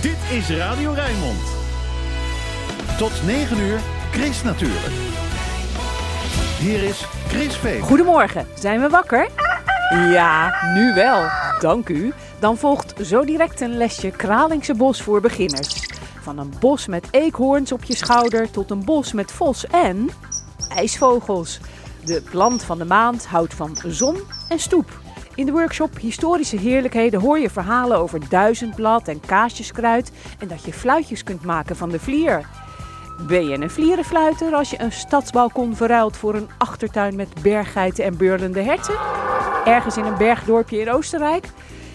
Dit is Radio Rijnmond. Tot 9 uur, Chris natuurlijk. Hier is Chris Veen. Goedemorgen, zijn we wakker? Ja, nu wel. Dank u. Dan volgt zo direct een lesje Kralingse bos voor beginners. Van een bos met eekhoorns op je schouder tot een bos met vos en ijsvogels. De plant van de maand houdt van zon en stoep. In de workshop Historische Heerlijkheden hoor je verhalen over duizendblad en kaasjeskruid en dat je fluitjes kunt maken van de vlier. Ben je een vlierenfluiter als je een stadsbalkon verruilt voor een achtertuin met berggeiten en beurlende herten? Ergens in een bergdorpje in Oostenrijk?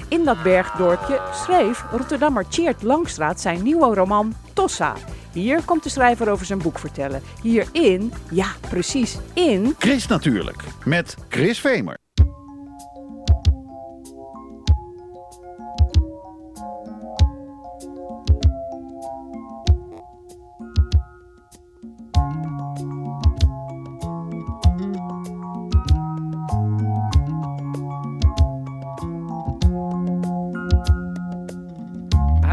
In dat bergdorpje schreef Rotterdammer Tjeerd Langstraat zijn nieuwe roman Tossa. Hier komt de schrijver over zijn boek vertellen. Hierin, ja precies, in... Chris natuurlijk, met Chris Vemer.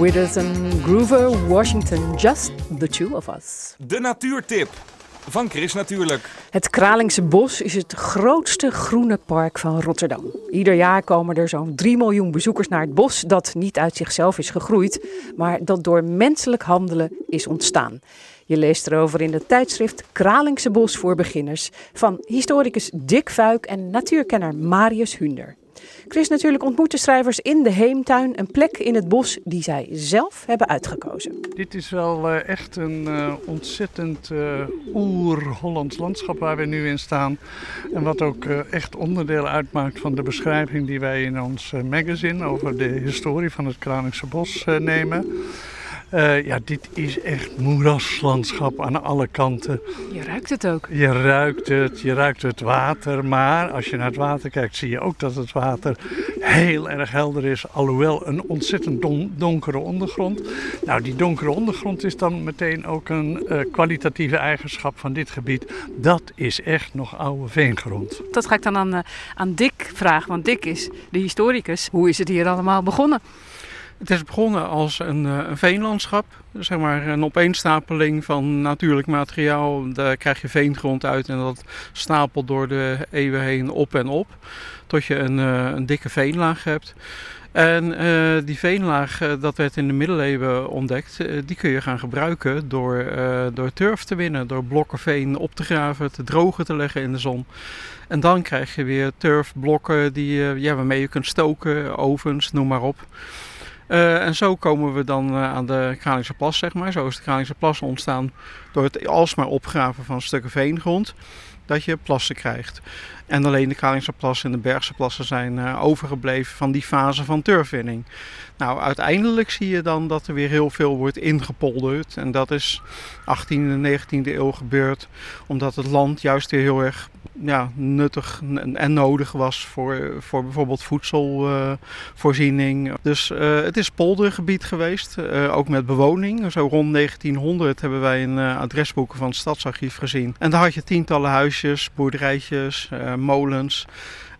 Withers en Groover Washington, just the two of us. De natuurtip. Van Chris natuurlijk. Het Kralingse Bos is het grootste groene park van Rotterdam. Ieder jaar komen er zo'n 3 miljoen bezoekers naar het bos dat niet uit zichzelf is gegroeid, maar dat door menselijk handelen is ontstaan. Je leest erover in het tijdschrift Kralingse Bos voor beginners van historicus Dick Fuik en natuurkenner Marius Hunder. Chris natuurlijk ontmoet de schrijvers in de Heemtuin, een plek in het bos die zij zelf hebben uitgekozen. Dit is wel eh, echt een eh, ontzettend eh, oer-Hollands landschap waar we nu in staan. En wat ook echt onderdeel uitmaakt van de beschrijving die wij in ons magazine over de historie van het Kralingse Bos nemen. Eh, ja, dit is echt moeraslandschap aan alle kanten. Je ruikt het ook. Je ruikt het, je ruikt het water, maar als je naar het water kijkt zie je ook dat het water heel erg helder is, alhoewel een ontzettend don- donkere ondergrond. Nou, die donkere ondergrond is dan meteen ook een eh, kwalitatieve eigenschap van dit gebied. Dat is echt nog oude veengrond. Dat ga ik dan aan, eh, aan Dick vragen, want Dick is de historicus. Hoe is het hier allemaal begonnen? Het is begonnen als een, eh, een veenlandschap, zeg maar een opeenstapeling van natuurlijk materiaal. Daar krijg je veengrond uit en dat stapelt door de eeuwen heen op en op, tot je een, eh, een dikke veenlaag hebt. En eh, die veenlaag, dat werd in de middeleeuwen ontdekt, die kun je gaan gebruiken door, door turf te winnen, door blokken veen op te graven, te drogen te leggen in de zon. En dan krijg je weer turfblokken die, ja, waarmee je kunt stoken, ovens, noem maar op. Eh, en zo komen we dan eh, aan de Kralingse Plas, zeg maar. Zo is de Kralingse Plas ontstaan door het alsmaar opgraven van stukken veengrond, dat je plassen krijgt. En alleen de Kralingse Plas en de Bergse Plassen zijn eh, overgebleven van die fase van turfwinning. Nou, uiteindelijk zie je dan dat er weer heel veel wordt ingepolderd. En dat is 18e en 19e eeuw gebeurd, omdat het land juist weer heel erg ja, nuttig en- nodig was voor, voor bijvoorbeeld voedselvoorziening. dus eh, het is poldergebied geweest, eh, ook met bewoning. Zo rond 1900 hebben wij een adresboeken van het Stadsarchief gezien. En daar had je tientallen huisjes, boerderijtjes, molens.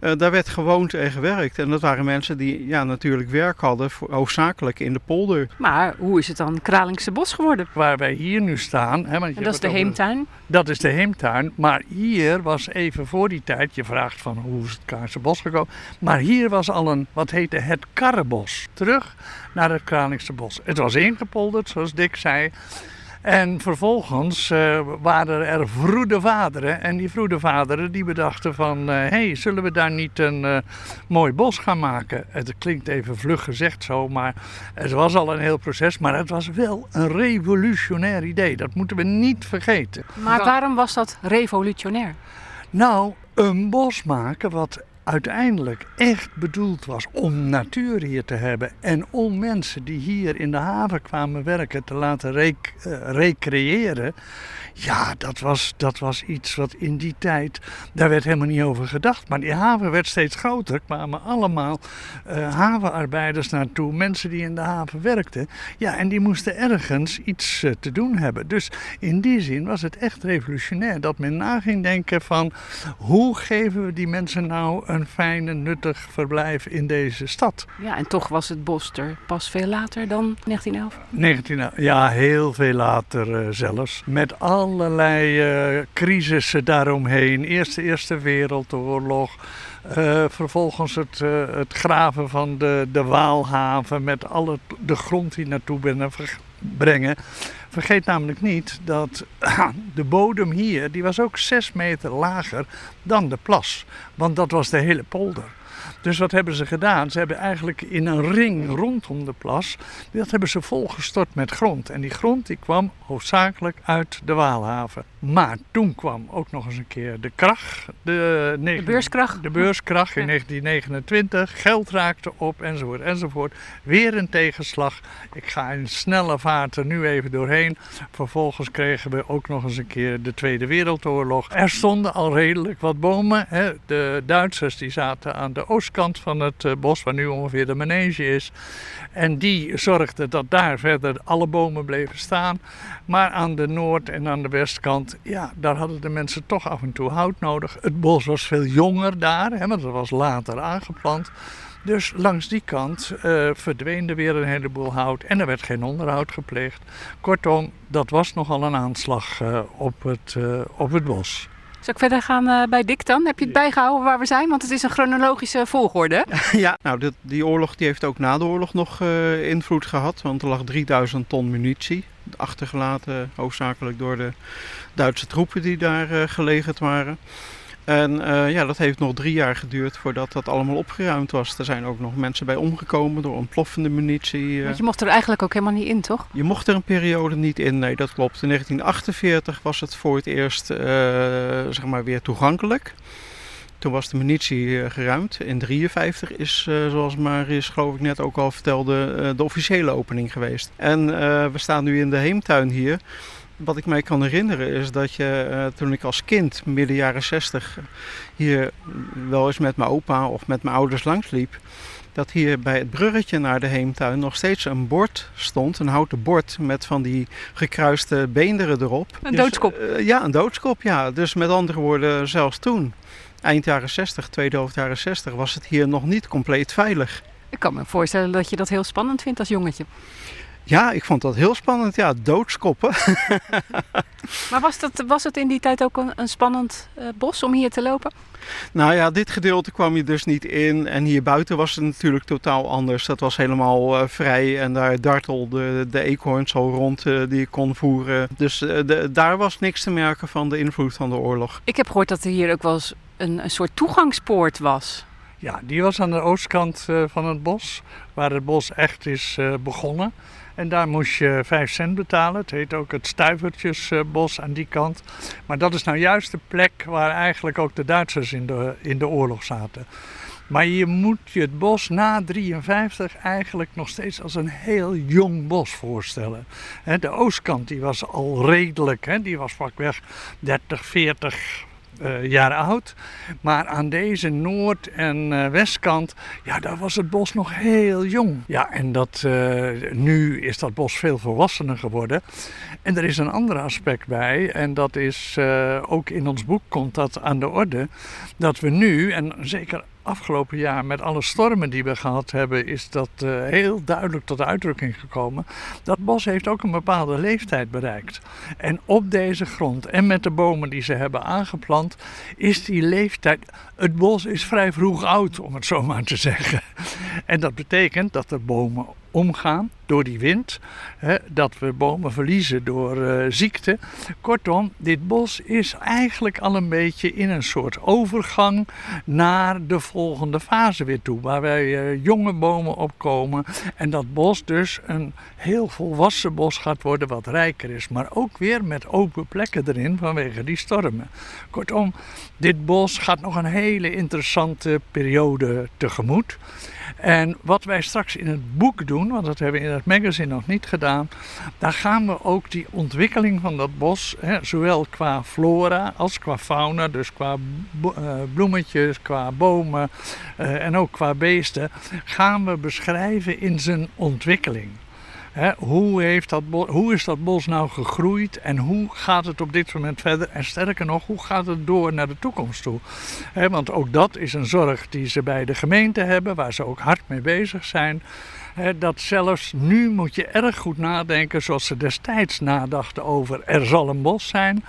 Eh, daar werd gewoond en gewerkt. En dat waren mensen die ja, natuurlijk werk hadden, voor- hoofdzakelijk in de polder. Maar hoe is het dan Kralingse Bos geworden? Waar wij hier nu staan. Hè, want je En dat is de heemtuin. Dat is de heemtuin. Maar hier was even voor die tijd, je vraagt van hoe is het Kaarse bos gekomen. Maar hier was al een, wat heette het Karrebos. Terug naar het Kralingse bos. Het was ingepolderd, zoals Dick zei. En vervolgens eh, waren er vroede vaderen. En die vroede vaderen die bedachten van... hé, hey, zullen we daar niet een eh, mooi bos gaan maken? Het klinkt even vlug gezegd zo, maar het was al een heel proces. Maar het was wel een revolutionair idee. Dat moeten we niet vergeten. Maar waarom was dat revolutionair? Nou, een bos maken wat uiteindelijk echt bedoeld was om natuur hier te hebben en om mensen die hier in de haven kwamen werken te laten eh, recreëren. Ja, dat was, dat was iets wat in die tijd, daar werd helemaal niet over gedacht. Maar die haven werd steeds groter, Er kwamen allemaal eh, havenarbeiders naartoe, mensen die in de haven werkten. Ja, en die moesten ergens iets eh, te doen hebben. Dus in die zin was het echt revolutionair dat men na ging denken van hoe geven we die mensen nou een fijn en nuttig verblijf in deze stad. Ja, en toch was het bos er pas veel later dan 1911. 19, ja, heel veel later eh, zelfs. Met allerlei eh crisissen daaromheen. Eerst de Eerste Wereldoorlog. eh, vervolgens het, het graven van de, de Waalhaven met alle de grond die naartoe ver- brengen. Vergeet namelijk niet dat de bodem hier, die was ook zes meter lager dan de plas. Want dat was de hele polder. Dus wat hebben ze gedaan? Ze hebben eigenlijk in een ring rondom de plas, dat hebben ze volgestort met grond. En die grond die kwam hoofdzakelijk uit de Waalhaven. Maar toen kwam ook nog eens een keer de kracht. De, De beurskracht. De beurskracht in Ja. 1929. Geld raakte op enzovoort enzovoort. Weer een tegenslag. Ik ga in snelle vaart er nu even doorheen. Vervolgens kregen we ook nog eens een keer de Tweede Wereldoorlog. Er stonden al redelijk wat bomen. Hè. De Duitsers die zaten aan de oostkant van het eh, bos, waar nu ongeveer de manege is. En die zorgden dat daar verder alle bomen bleven staan. Maar aan de noord- en aan de westkant, ja, daar hadden de mensen toch af en toe hout nodig. Het bos was veel jonger daar, hè, want het was later aangeplant. Dus langs die kant eh, verdween er weer een heleboel hout en er werd geen onderhoud gepleegd. Kortom, dat was nogal een aanslag eh, op, het, op het bos. Zal ik verder gaan eh, bij Dick dan? Heb je het bijgehouden waar we zijn? Want het is een chronologische volgorde. Ja, nou, dit, die oorlog die heeft ook na de oorlog nog eh, invloed gehad. Want er lag 3000 ton munitie achtergelaten, hoofdzakelijk door de Duitse troepen die daar eh, gelegerd waren. En eh, ja, dat heeft nog drie jaar geduurd voordat dat allemaal opgeruimd was. Er zijn ook nog mensen bij omgekomen door ontploffende munitie. eh. Want je mocht er eigenlijk ook helemaal niet in, toch? Je mocht er een periode niet in, nee, dat klopt. In 1948 was het voor het eerst eh, zeg maar weer toegankelijk. toen was de munitie geruimd. In 53 is, zoals Marius geloof ik net ook al vertelde, de officiële opening geweest. En we staan nu in de heemtuin hier. Wat ik mij kan herinneren is dat je eh, toen ik als kind, midden jaren 60, hier wel eens met mijn opa of met mijn ouders langsliep. Dat hier bij het bruggetje naar de heemtuin nog steeds een bord stond, een houten bord met van die gekruiste beenderen erop. Een Dus, doodskop. eh, ja, een doodskop, ja. Dus met andere woorden, zelfs toen, eind jaren 60, tweede helft jaren 60, was het hier nog niet compleet veilig. Ik kan me voorstellen dat je dat heel spannend vindt als jongetje. Ja, ik vond dat heel spannend. Ja, doodskoppen. Maar was, dat, was het in die tijd ook een, een spannend eh, bos om hier te lopen? Nou ja, dit gedeelte kwam je dus niet in. En hier buiten was het natuurlijk totaal anders. Dat was helemaal eh, vrij en daar dartelde de eekhoorn zo rond eh, die je kon voeren. Dus eh, de- daar was niks te merken van de invloed van de oorlog. Ik heb gehoord dat er hier ook wel eens een, een soort toegangspoort was. Ja, die was aan de oostkant eh, van het bos, waar het bos echt is eh, begonnen. En daar moest je 5 cent betalen. Het heet ook het Stuivertjesbos aan die kant. Maar dat is nou juist de plek waar eigenlijk ook de Duitsers in de, in de oorlog zaten. Maar je moet je het bos na 53 eigenlijk nog steeds als een heel jong bos voorstellen. De oostkant die was al redelijk, die was pakweg 30, 40 eh, jaar oud. Maar aan deze noord- en eh, westkant, ja, daar was het bos nog heel jong. Ja, en dat, eh, nu is dat bos veel volwassener geworden. En er is een ander aspect bij, en dat is ook in ons boek komt dat aan de orde, dat we nu, en zeker afgelopen jaar met alle stormen die we gehad hebben, is dat eh, heel duidelijk tot uitdrukking gekomen. Dat bos heeft ook een bepaalde leeftijd bereikt. En op deze grond en met de bomen die ze hebben aangeplant, is die leeftijd. Het bos is vrij vroeg oud, om het zo maar te zeggen. En dat betekent dat er bomen omgaan door die wind, hè, dat we bomen verliezen door eh, ziekte. Kortom, dit bos is eigenlijk al een beetje in een soort overgang naar de volgende fase weer toe, waar wij eh, jonge bomen opkomen en dat bos dus een heel volwassen bos gaat worden wat rijker is, maar ook weer met open plekken erin vanwege die stormen. Kortom, dit bos gaat nog een hele interessante periode tegemoet. En wat wij straks in het boek doen, want dat hebben we in het magazine nog niet gedaan, daar gaan we ook die ontwikkeling van dat bos, hè, zowel qua flora als qua fauna, dus qua eh, bloemetjes, qua bomen eh, en ook qua beesten, gaan we beschrijven in zijn ontwikkeling. Hoe, heeft dat bos, hoe is dat bos nou gegroeid en hoe gaat het op dit moment verder? En sterker nog, hoe gaat het door naar de toekomst toe? Want ook dat is een zorg die ze bij de gemeente hebben, waar ze ook hard mee bezig zijn. Dat zelfs nu moet je erg goed nadenken, zoals ze destijds nadachten over er zal een bos zijn.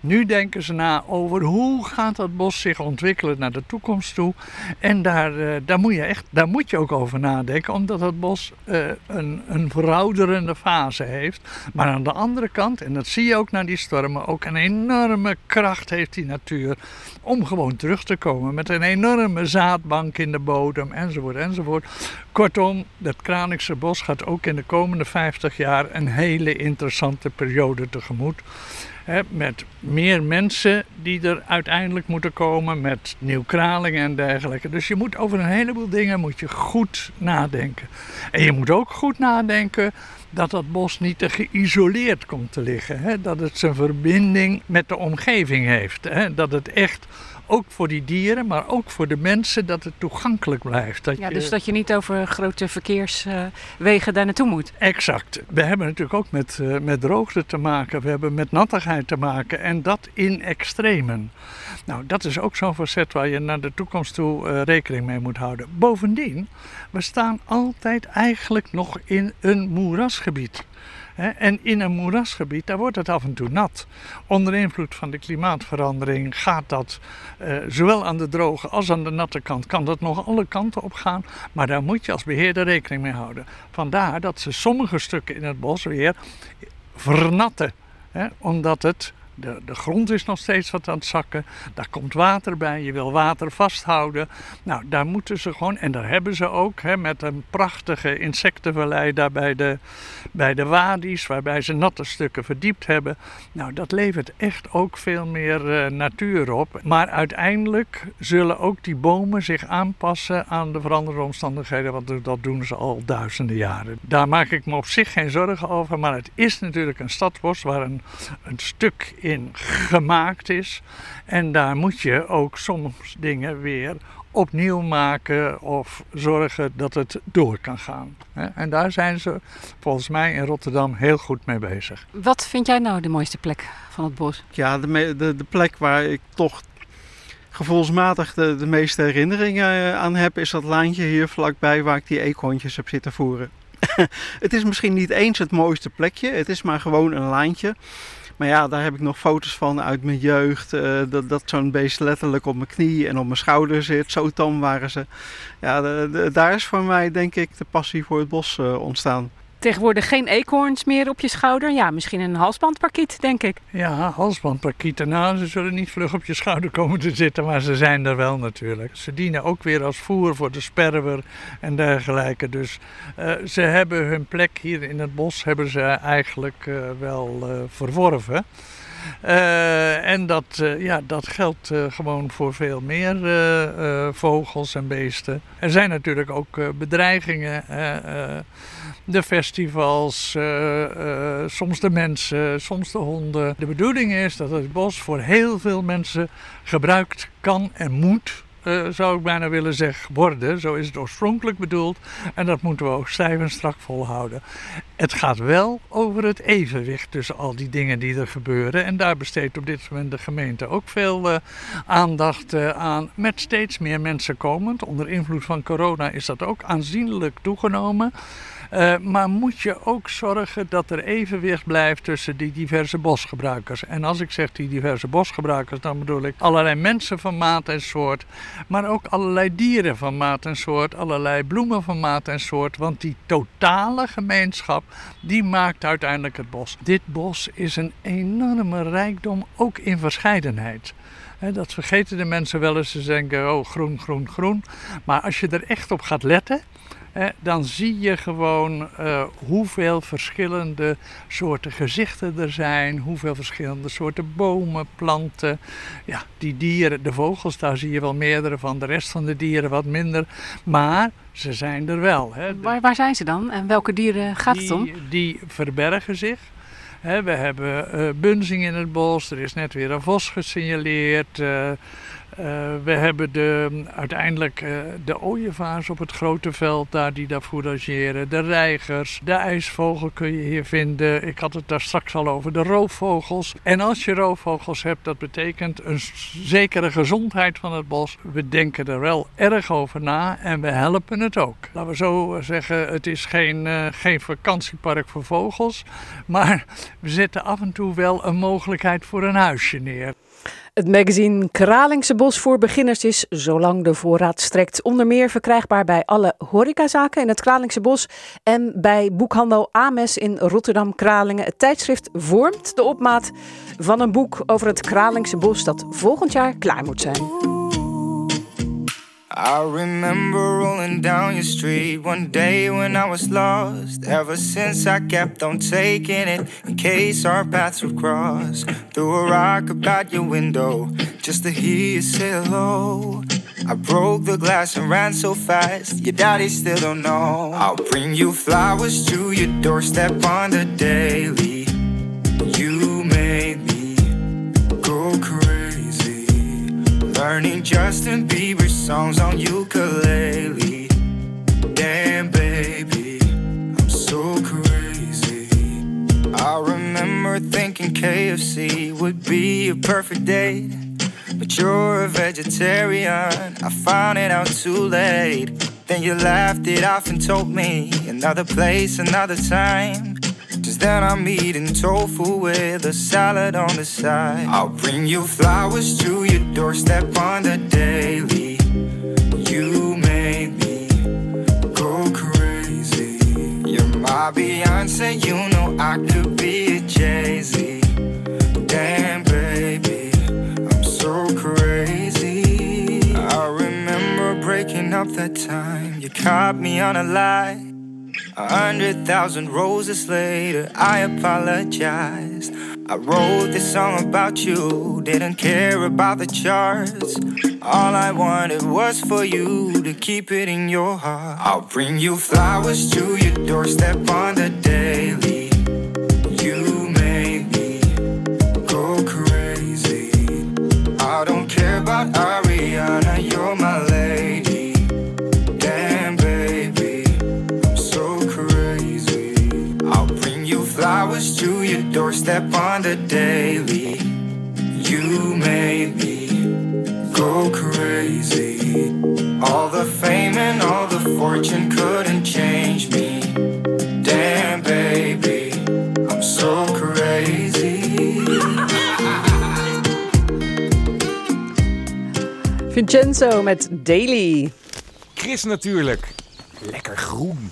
Nu denken ze na over hoe gaat dat bos zich ontwikkelen naar de toekomst toe. En daar, eh, daar, moet, je echt, daar moet je ook over nadenken, omdat het bos eh, een, een verouderende fase heeft. Maar aan de andere kant, en dat zie je ook na die stormen, ook een enorme kracht heeft die natuur om gewoon terug te komen. Met een enorme zaadbank in de bodem, enzovoort, enzovoort. Kortom, het Kralingse bos gaat ook in de komende 50 jaar een hele interessante periode tegemoet. Met meer mensen die er uiteindelijk moeten komen, met nieuw Kralingen en dergelijke. Dus je moet over een heleboel dingen moet je goed nadenken. En je moet ook goed nadenken dat dat bos niet te geïsoleerd komt te liggen. Dat het zijn verbinding met de omgeving heeft. Dat het echt ook voor die dieren, maar ook voor de mensen, dat het toegankelijk blijft. Dat Ja, je- dus dat je niet over grote verkeerswegen daar naartoe moet. Exact. We hebben natuurlijk ook met, eh, met droogte te maken. We hebben met nattigheid te maken. En dat in extremen. Nou, dat is ook zo'n facet waar je naar de toekomst toe eh, rekening mee moet houden. Bovendien, we staan altijd eigenlijk nog in een moerasgebied. En in een moerasgebied, daar wordt het af en toe nat. Onder invloed van de klimaatverandering gaat dat eh, zowel aan de droge als aan de natte kant, kan dat nog alle kanten op gaan. Maar daar moet je als beheerder rekening mee houden. Vandaar dat ze sommige stukken in het bos weer vernatten. Hè, omdat het de, de grond is nog steeds wat aan het zakken. Daar komt water bij. Je wil water vasthouden. Nou, daar moeten ze gewoon, en daar hebben ze ook, hè, met een prachtige insectenvallei daar bij de, bij de wadi's, waarbij ze natte stukken verdiept hebben. Nou, dat levert echt ook veel meer uh, natuur op. Maar uiteindelijk zullen ook die bomen zich aanpassen aan de veranderde omstandigheden, want dat doen ze al duizenden jaren. Daar maak ik me op zich geen zorgen over, maar het is natuurlijk een stadsbos waar een, een stuk gemaakt is. En daar moet je ook soms dingen weer opnieuw maken of zorgen dat het door kan gaan. En daar zijn ze volgens mij in Rotterdam heel goed mee bezig. Wat vind jij nou de mooiste plek van het bos? Ja, de, de, de plek waar ik toch gevoelsmatig de, de meeste herinneringen eh, aan heb, is dat laantje hier vlakbij waar ik die eekhondjes heb zitten voeren. het is misschien niet eens het mooiste plekje, het is maar gewoon een laantje. Maar ja, daar heb ik nog foto's van uit mijn jeugd. Uh, dat dat zo'n beest letterlijk op mijn knie en op mijn schouder zit. Zo tam waren ze. Ja, daar is voor mij denk ik de passie voor het bos uh, ontstaan. Tegenwoordig geen eekhoorns meer op je schouder. Ja, misschien een halsbandparkiet, denk ik. Ja, halsbandparkieten. Nou, ze zullen niet vlug op je schouder komen te zitten, maar ze zijn er wel natuurlijk. Ze dienen ook weer als voer voor de sperwer en dergelijke. Dus uh, ze hebben hun plek hier in het bos hebben ze eigenlijk uh, wel uh, verworven. Uh, en dat, uh, ja, dat geldt uh, gewoon voor veel meer vogels en beesten. Er zijn natuurlijk ook bedreigingen de festivals, soms de mensen, soms de honden. De bedoeling is dat het bos voor heel veel mensen gebruikt kan en moet. Uh, zou ik bijna willen zeggen, worden. Zo is het oorspronkelijk bedoeld. En dat moeten we ook stijf en strak volhouden. Het gaat wel over het evenwicht tussen al die dingen die er gebeuren. En daar besteedt op dit moment de gemeente ook veel uh, aandacht uh, aan. Met steeds meer mensen komend. Onder invloed van corona is dat ook aanzienlijk toegenomen. Uh, maar moet je ook zorgen dat er evenwicht blijft tussen die diverse bosgebruikers. En als ik zeg die diverse bosgebruikers, dan bedoel ik allerlei mensen van maat en soort. Maar ook allerlei dieren van maat en soort. Allerlei bloemen van maat en soort. Want die totale gemeenschap, die maakt uiteindelijk het bos. Dit bos is een enorme rijkdom, ook in verscheidenheid. dat vergeten de mensen wel eens. Ze denken, oh groen, groen, groen. Maar als je er echt op gaat letten, dan zie je gewoon uh, hoeveel verschillende soorten gezichten er zijn, hoeveel verschillende soorten bomen, planten. Ja, die dieren, de vogels, daar zie je wel meerdere van, de rest van de dieren wat minder. Maar ze zijn er wel. Hè. Waar, waar zijn ze dan en welke dieren gaat die, het om? Die verbergen zich. we hebben uh, bunzing in het bos, er is net weer een vos gesignaleerd. Uh, we hebben de, uiteindelijk uh, de ooievaars op het grote veld daar die daar fourageren. De reigers, de ijsvogel kun je hier vinden. Ik had het daar straks al over de roofvogels. En als je roofvogels hebt, dat betekent een zekere gezondheid van het bos. We denken er wel erg over na en we helpen het ook. Laten we zo zeggen, het is geen, geen vakantiepark voor vogels. Maar we zetten af en toe wel een mogelijkheid voor een huisje neer. Het magazine Kralingse Bos voor beginners is, zolang de voorraad strekt, onder meer verkrijgbaar bij alle horecazaken in het Kralingse Bos en bij boekhandel Ames in Rotterdam-Kralingen. Het tijdschrift vormt de opmaat van een boek over het Kralingse Bos dat volgend jaar klaar moet zijn. I remember rolling down your street one day when I was lost. Ever since I kept on taking it in case our paths would cross. Threw a rock about your window just to hear you say hello. I broke the glass and ran so fast, your daddy still don't know. I'll bring you flowers to your doorstep on the daily. You made me Learning Justin Bieber songs on ukulele. Damn, baby, I'm so crazy. I remember thinking KFC would be a perfect date. But you're a vegetarian, I found it out too late. Then you laughed it off and told me another place, another time. Just that I'm eating tofu with a salad on the side. I'll bring you flowers to your doorstep on the daily. You made me go crazy. You're my Beyonce, you know I could be a Jay Z. Damn, baby, I'm so crazy. I remember breaking up that time. You caught me on a lie. A hundred thousand roses later, I apologize. I wrote this song about you, didn't care about the charts. All I wanted was for you to keep it in your heart. I'll bring you flowers to your doorstep on the daily. You made me go crazy. I don't care about Ariana, you're my doorstep on the daily. You made me go crazy. All the fame and all the fortune couldn't change me. Damn, baby, I'm so crazy. Vincenzo met Daily. Chris natuurlijk. Lekker groen.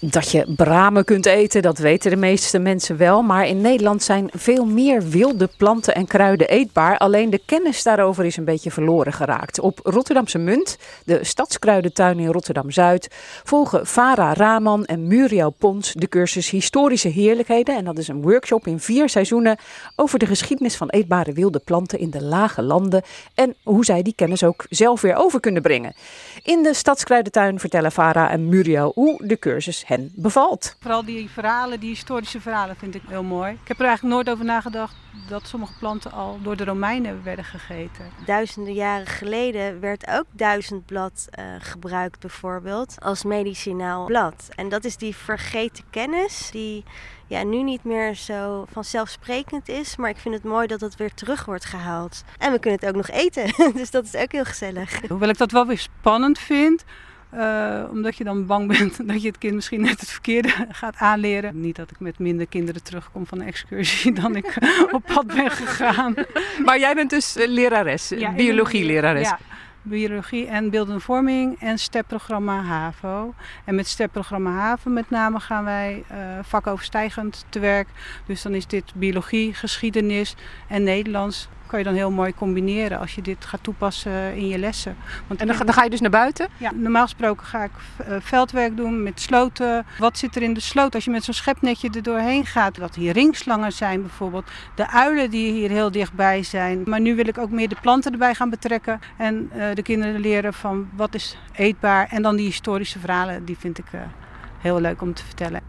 Dat je bramen kunt eten, dat weten de meeste mensen wel. Maar in Nederland zijn veel meer wilde planten en kruiden eetbaar. Alleen de kennis daarover is een beetje verloren geraakt. Op Rotterdamse Munt, de stadskruidentuin in Rotterdam-Zuid, volgen Farah Rahman en Muriel Pons de cursus Historische Heerlijkheden. En dat is een workshop in vier seizoenen over de geschiedenis van eetbare wilde planten in de lage landen. En hoe zij die kennis ook zelf weer over kunnen brengen. In de stadskruidentuin vertellen Farah en Muriel hoe de cursus hen bevalt. Vooral die verhalen, die historische verhalen vind ik heel mooi. Ik heb er eigenlijk nooit over nagedacht dat sommige planten al door de Romeinen werden gegeten. Duizenden jaren geleden werd ook duizendblad eh, gebruikt bijvoorbeeld als medicinaal blad. En dat is die vergeten kennis die ja, nu niet meer zo vanzelfsprekend is. Maar ik vind het mooi dat het weer terug wordt gehaald. En we kunnen het ook nog eten, dus dat is ook heel gezellig. Hoewel ik dat wel weer spannend vind. Eh, omdat je dan bang bent dat je het kind misschien net het verkeerde gaat aanleren. Niet dat ik met minder kinderen terugkom van een excursie dan ik op pad ben gegaan. Maar jij bent dus eh, lerares, Ja, biologielerares. Ja, biologie en beeldende vorming en STEP-programma HAVO. En met STEP-programma HAVO met name gaan wij eh, vakoverstijgend te werk. Dus dan is dit biologie, geschiedenis en Nederlands. Kan je dan heel mooi combineren als je dit gaat toepassen in je lessen. Want En dan, ga- dan ga je dus naar buiten? ja, normaal gesproken ga ik eh, veldwerk doen met sloten. Wat zit er in de sloot als je met zo'n schepnetje er doorheen gaat? Dat hier ringslangen zijn bijvoorbeeld. De uilen die hier heel dichtbij zijn. Maar nu wil ik ook meer de planten erbij gaan betrekken. En eh, de kinderen leren van wat is eetbaar. En dan die historische verhalen, die vind ik eh, heel leuk om te vertellen.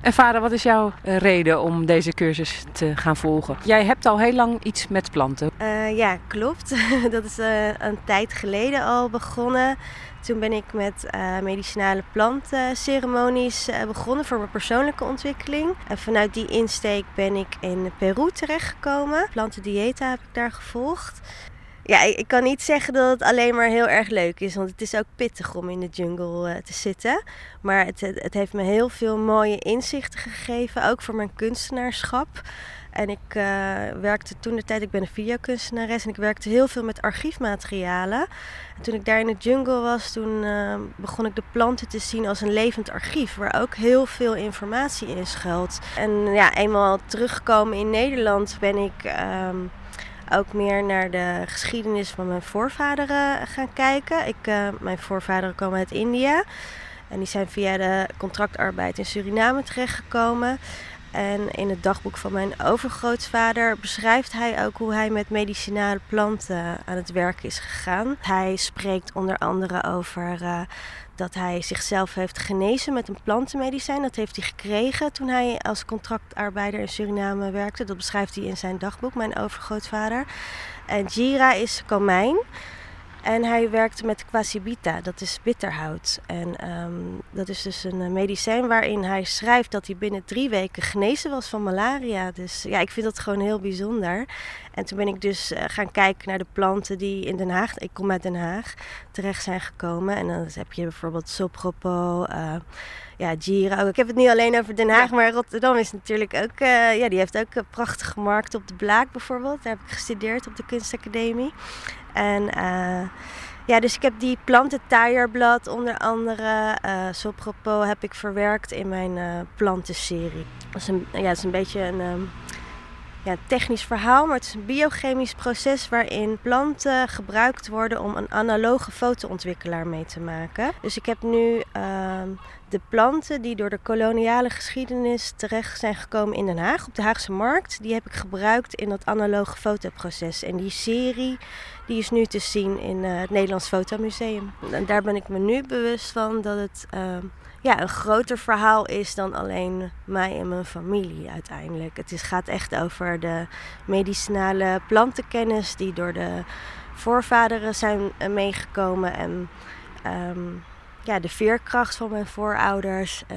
En vader, wat is jouw eh, reden om deze cursus te gaan volgen? Jij hebt al heel lang iets met planten. Eh, ja, klopt. dat is eh, een tijd geleden al begonnen. Toen ben ik met medicinale plantenceremonies begonnen voor mijn persoonlijke ontwikkeling. En vanuit die insteek ben ik in Peru terechtgekomen. Plantendieta heb ik daar gevolgd. Ja, ik kan niet zeggen dat het alleen maar heel erg leuk is, want het is ook pittig om in de jungle eh, te zitten. Maar het, het, het heeft me heel veel mooie inzichten gegeven, ook voor mijn kunstenaarschap. En ik eh, werkte toen de tijd, ik ben een videokunstenares en ik werkte heel veel met archiefmaterialen. En toen ik daar in de jungle was, toen eh, begon ik de planten te zien als een levend archief, waar ook heel veel informatie in schuilt. En ja, eenmaal teruggekomen in Nederland ben ik ehm, ook meer naar de geschiedenis van mijn voorvaderen gaan kijken. Ik, eh, mijn voorvaderen komen uit India. En die zijn via de contractarbeid in Suriname terechtgekomen. En in het dagboek van mijn overgrootvader beschrijft hij ook hoe hij met medicinale planten aan het werk is gegaan. Hij spreekt onder andere over eh, dat hij zichzelf heeft genezen met een plantenmedicijn. Dat heeft hij gekregen toen hij als contractarbeider in Suriname werkte. Dat beschrijft hij in zijn dagboek, mijn overgrootvader. En Jira is komijn. En hij werkte met quasibita, dat is bitterhout. En ehm, dat is dus een eh, medicijn waarin hij schrijft dat hij binnen drie weken genezen was van malaria. Dus ja, ik vind dat gewoon heel bijzonder. En toen ben ik dus eh, gaan kijken naar de planten die in Den Haag, ik kom uit Den Haag, terecht zijn gekomen. En dan heb je bijvoorbeeld sopropo, eh ja, Gira. ook. Ik heb het niet alleen over Den Haag, maar Rotterdam is natuurlijk ook, ja, die heeft ook een prachtige markt op de Blaak bijvoorbeeld. Daar heb ik gestudeerd op de kunstacademie. En eh, ja, dus ik heb die plantentuierblad onder andere, eh Sopropo, heb ik verwerkt in mijn eh, plantenserie. Dat is een, ja, dat is een beetje een, ehm, ja, technisch verhaal, maar het is een biochemisch proces waarin planten gebruikt worden om een analoge fotoontwikkelaar mee te maken. Dus ik heb nu ehm, de planten die door de koloniale geschiedenis terecht zijn gekomen in Den Haag, op de Haagse Markt, die heb ik gebruikt in dat analoge fotoproces. En die serie die is nu te zien in eh, het Nederlands Fotomuseum. En daar ben ik me nu bewust van dat het ehm, ja, een groter verhaal is dan alleen mij en mijn familie uiteindelijk. Het is, gaat echt over de medicinale plantenkennis die door de voorvaderen zijn eh, meegekomen en ehm, ja, de veerkracht van mijn voorouders. eh,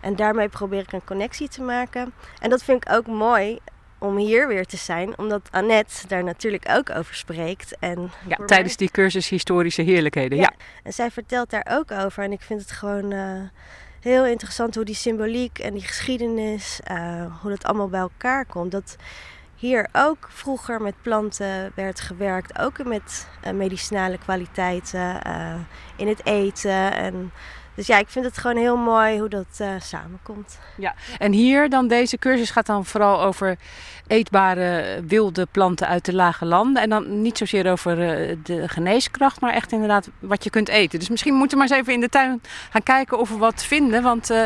en daarmee probeer ik een connectie te maken. En dat vind ik ook mooi om hier weer te zijn, omdat Annette daar natuurlijk ook over spreekt. En Ja, tijdens die cursus historische heerlijkheden. Ja. en zij vertelt daar ook over. En ik vind het gewoon eh, heel interessant hoe die symboliek en die geschiedenis, eh, hoe dat allemaal bij elkaar komt. Dat hier ook vroeger met planten werd gewerkt, ook met eh, medicinale kwaliteiten in het eten. En, dus ja, ik vind het gewoon heel mooi hoe dat eh, samenkomt. En hier dan, deze cursus gaat dan vooral over eetbare wilde planten uit de lage landen. En dan niet zozeer over eh, de geneeskracht, maar echt inderdaad wat je kunt eten. Dus misschien moeten we maar eens even in de tuin gaan kijken of we wat vinden. Want eh,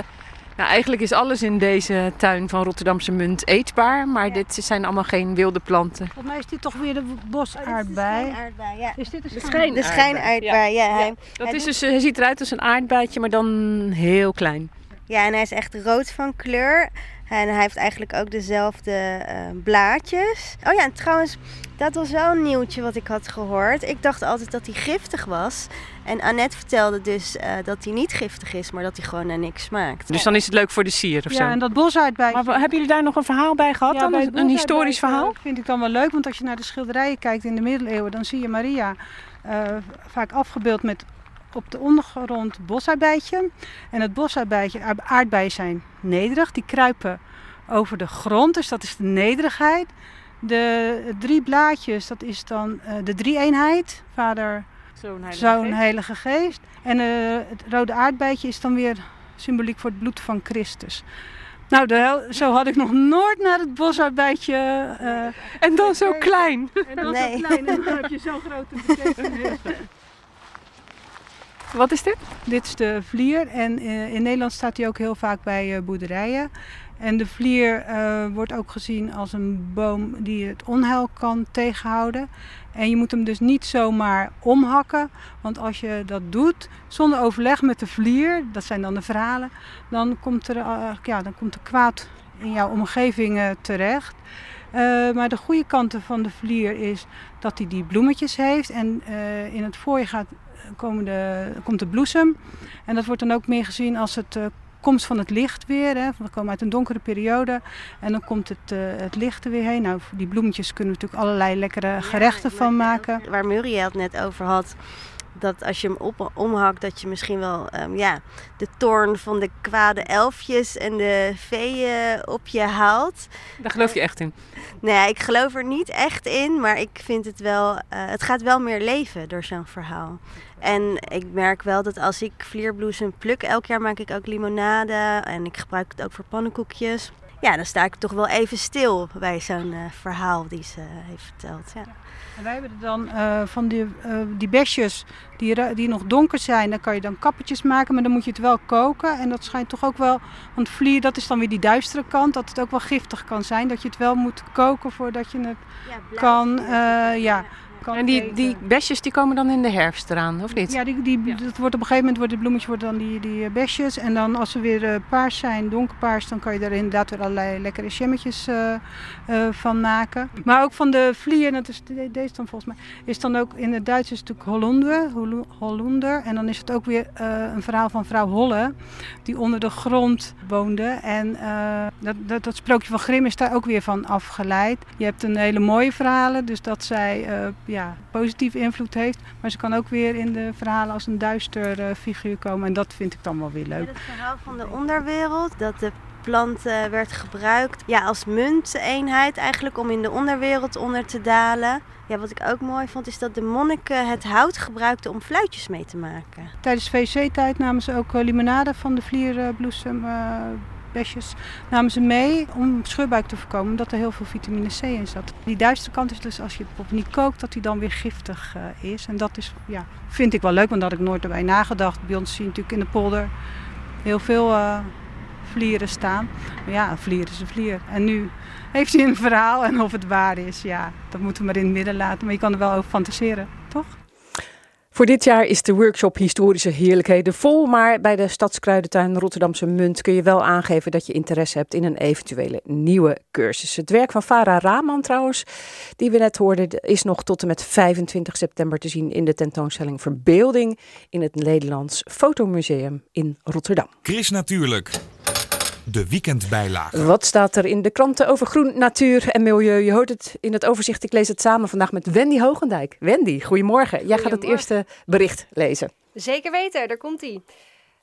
nou, eigenlijk is alles in deze tuin van Rotterdamse Munt eetbaar. Maar dit zijn allemaal geen wilde planten. Volgens mij is dit toch weer de bosaardbei. aardbei, ja. Is dit een De schijn? De schijnaardbei, ja. hij- Dat hij is doet- dus, hij ziet eruit als een aardbeidje, maar dan heel klein. Ja, en hij is echt rood van kleur. En hij heeft eigenlijk ook dezelfde eh, blaadjes. Oh ja, en trouwens, dat was wel een nieuwtje wat ik had gehoord. Ik dacht altijd dat hij giftig was. En Annette vertelde dus eh, dat hij niet giftig is, maar dat hij gewoon naar niks smaakt. Dus dan is het leuk voor de sier of Ja, zo. en dat bosaardbei. Maar hebben jullie daar nog een verhaal bij gehad? Ja, dan? bij Een, het een bosaardbei, historisch verhaal? eh, vind ik dan wel leuk, want als je naar de schilderijen kijkt in de middeleeuwen, dan zie je Maria eh, vaak afgebeeld met op de ondergrond bosaardbeidje. En het bosaardbeidje, aard- aardbeien zijn nederig, die kruipen over de grond, dus dat is de nederigheid. De drie blaadjes, dat is dan eh, de drie-eenheid, vader, zoon, heilige geest. En eh, het rode aardbeidje is dan weer symboliek voor het bloed van Christus. Nou, de hel- zo had ik nog nooit naar het bosaardbeidje. eh En dan zo klein. en dan Nee. zo klein en dan heb je zo'n grote betekenis. Wat is dit? Dit is de vlier en eh, in Nederland staat hij ook heel vaak bij eh, boerderijen. En de vlier eh, wordt ook gezien als een boom die het onheil kan tegenhouden. En je moet hem dus niet zomaar omhakken, want als je dat doet zonder overleg met de vlier, dat zijn dan de verhalen, dan komt er, ja, dan komt er kwaad in jouw omgeving terecht. Maar de goede kanten van de vlier is dat hij die bloemetjes heeft en in het voorjaar gaat, komen de, komt de bloesem. En dat wordt dan ook meer gezien als het eh, komst van het licht weer. Hè. We komen uit een donkere periode en dan komt het, eh, het licht er weer heen. Nou, voor die bloemetjes kunnen we natuurlijk allerlei lekkere gerechten van maken. Waar Muriel het net over had. Dat als je hem op, omhakt, dat je misschien wel ehm, ja, de toorn van de kwade elfjes en de veeën op je haalt. Daar geloof je echt in. Ja, ik geloof er niet echt in, maar ik vind het wel. eh, het gaat wel meer leven door zo'n verhaal. En ik merk wel dat als ik vlierbloesem pluk, elk jaar maak ik ook limonade en ik gebruik het ook voor pannenkoekjes. Ja, dan sta ik toch wel even stil bij zo'n eh, verhaal die ze heeft verteld. Ja. En wij hebben er dan eh, van die, eh, die besjes die, die nog donker zijn, dan kan je dan kappetjes maken, maar dan moet je het wel koken. En dat schijnt toch ook wel, want vlier dat is dan weer die duistere kant, dat het ook wel giftig kan zijn. Dat je het wel moet koken voordat je het kan, eh, ja, kan En die, eten. die besjes die komen dan in de herfst eraan, of niet? Ja, die, die, dat wordt op een gegeven moment worden de bloemetjes worden dan die, die eh, besjes. En dan als ze weer eh, paars zijn, donkerpaars, dan kan je er inderdaad weer allerlei lekkere jammetjes eh, van maken. Maar ook van de vlier, dat is de- deze dan volgens mij, is dan ook in het Duits is het natuurlijk Hollander, Hol- Hollander. En dan is het ook weer een verhaal van vrouw Holle, die onder de grond woonde. En dat, dat, dat sprookje van Grimm is daar ook weer van afgeleid. Je hebt een hele mooie verhalen, dus dat zij ja, positieve invloed heeft. Maar ze kan ook weer in de verhalen als een duister eh, figuur komen. En dat vind ik dan wel weer leuk. Het verhaal van de onderwereld, dat de plant eh, werd gebruikt ja, als munteenheid eigenlijk om in de onderwereld onder te dalen. Ja, wat ik ook mooi vond is dat de monniken het hout gebruikten om fluitjes mee te maken. Tijdens VC-tijd namen ze ook eh, limonade van de vlierbloesem namen ze mee om scheurbuik te voorkomen, omdat er heel veel vitamine C in zat. Die duistere kant is dus als je het niet kookt, dat die dan weer giftig uh, is. En dat is, ja, vind ik wel leuk, want daar had ik nooit erbij nagedacht. Bij ons zie je natuurlijk in de polder heel veel uh, vlieren staan. Maar ja, een vlier is een vlier. En nu heeft hij een verhaal en of het waar is, ja, dat moeten we maar in het midden laten. Maar je kan er wel over fantaseren, toch? Voor dit jaar is de workshop Historische Heerlijkheden vol, maar bij de Stadskruidentuin Rotterdamse Munt kun je wel aangeven dat je interesse hebt in een eventuele nieuwe cursus. Het werk van Farah Rahman trouwens, die we net hoorden, is nog tot en met 25 september te zien in de tentoonstelling Verbeelding in het Nederlands Fotomuseum in Rotterdam. Chris Natuurlijk de weekendbijlage. Wat staat er in de kranten over groen, natuur en milieu? Je hoort het in het overzicht. Ik lees het samen vandaag met Wendy Hogendijk. Wendy, goedemorgen. Jij gaat het eerste bericht lezen. Zeker weten, daar komt hij.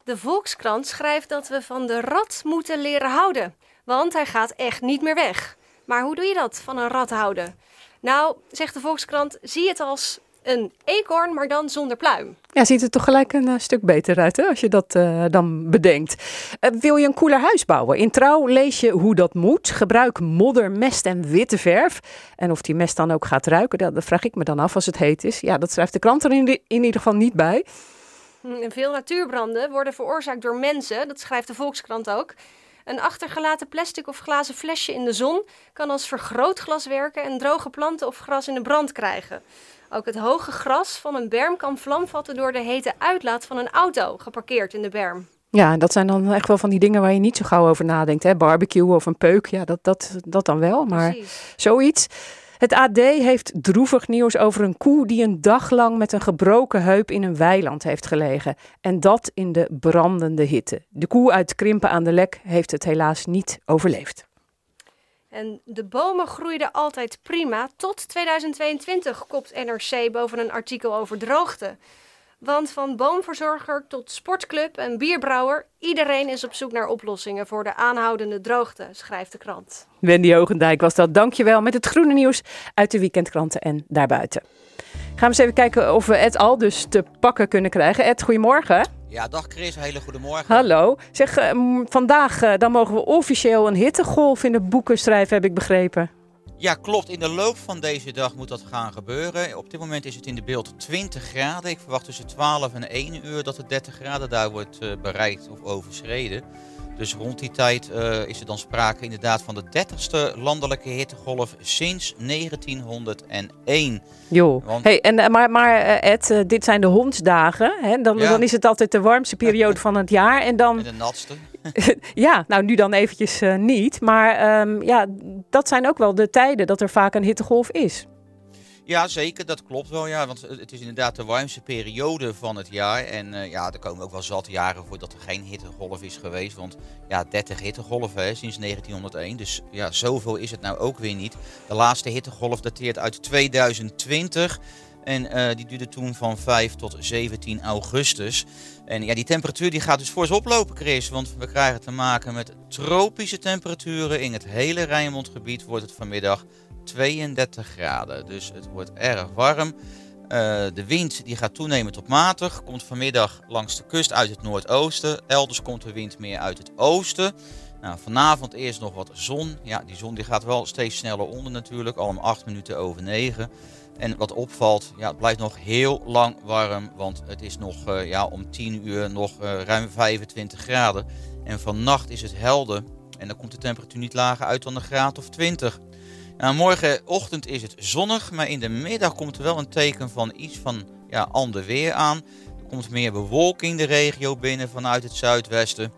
De Volkskrant schrijft dat we van de rat moeten leren houden. Want hij gaat echt niet meer weg. Maar hoe doe je dat, van een rat houden? Nou, zegt de Volkskrant, zie het als een eekhoorn, maar dan zonder pluim. Ja, ziet er toch gelijk een uh, stuk beter uit hè, als je dat uh, dan bedenkt. Uh, wil je een koeler huis bouwen? In Trouw lees je hoe dat moet. Gebruik modder, mest en witte verf. En of die mest dan ook gaat ruiken, dat, dat vraag ik me dan af als het heet is. Ja, dat schrijft de krant er in, in ieder geval niet bij. Hm, veel natuurbranden worden veroorzaakt door mensen, dat schrijft de Volkskrant ook. Een achtergelaten plastic of glazen flesje in de zon kan als vergrootglas werken en droge planten of gras in de brand krijgen. Ook het hoge gras van een berm kan vlam vatten door de hete uitlaat van een auto geparkeerd in de berm. Ja, dat zijn dan echt wel van die dingen waar je niet zo gauw over nadenkt. Hè? Barbecue of een peuk, ja, dat, dat, dat dan wel. Maar Precies. zoiets. Het AD heeft droevig nieuws over een koe die een dag lang met een gebroken heup in een weiland heeft gelegen. En dat in de brandende hitte. De koe uit Krimpen aan de Lek heeft het helaas niet overleefd. En de bomen groeiden altijd prima tot 2022, kopt NRC boven een artikel over droogte. Want van boomverzorger tot sportclub en bierbrouwer, iedereen is op zoek naar oplossingen voor de aanhoudende droogte, schrijft de krant. Wendy Hogendijk was dat. Dankjewel met het groene nieuws uit de weekendkranten en daarbuiten. Gaan we eens even kijken of we Ed al dus te pakken kunnen krijgen. Ed, goedemorgen. Ja, dag Chris, hele goede morgen. Hallo. Zeg, uh, vandaag uh, dan mogen we officieel een hittegolf in de boeken schrijven, heb ik begrepen. Ja, klopt. In de loop van deze dag moet dat gaan gebeuren. Op dit moment is het in de beeld 20 graden. Ik verwacht tussen 12 en 1 uur dat het 30 graden daar wordt uh, bereikt of overschreden. Dus rond die tijd uh, is er dan sprake inderdaad van de 30ste landelijke hittegolf sinds 1901. Jo, hey, en, eh, maar, maar eh, Ed, dit zijn de hondsdagen. Hè? Dan, ja. dan is het altijd de warmste periode van het jaar. En, dan... en de natste. ja, nou nu dan eventjes uh, niet. Maar um, ja, dat zijn ook wel de tijden dat er vaak een hittegolf is. Ja, zeker. Dat klopt wel. Ja, want het is inderdaad de warmste periode van het jaar. En uh, ja, er komen ook wel zat jaren voor dat er geen hittegolf is geweest. Want ja, 30 hittegolven sinds 1901. Dus ja, zoveel is het nou ook weer niet. De laatste hittegolf dateert uit 2020. En uh, die duurde toen van 5 tot 17 augustus. En ja, die temperatuur die gaat dus fors oplopen, Chris. Want we krijgen te maken met tropische temperaturen. In het hele Rijnmondgebied wordt het vanmiddag 32 graden. Dus het wordt erg warm. Uh, de wind die gaat toenemen tot matig. Komt vanmiddag langs de kust uit het noordoosten. Elders komt de wind meer uit het oosten. Nou, vanavond eerst nog wat zon. Ja, die zon die gaat wel steeds sneller onder natuurlijk. Al om 8 minuten over 9. En wat opvalt, ja, het blijft nog heel lang warm. Want het is nog uh, ja, om 10 uur nog uh, ruim 25 graden. En vannacht is het helder. En dan komt de temperatuur niet lager uit dan een graad of 20. Nou, morgenochtend is het zonnig, maar in de middag komt er wel een teken van iets van ja, ander weer aan. Er komt meer bewolking de regio binnen vanuit het zuidwesten.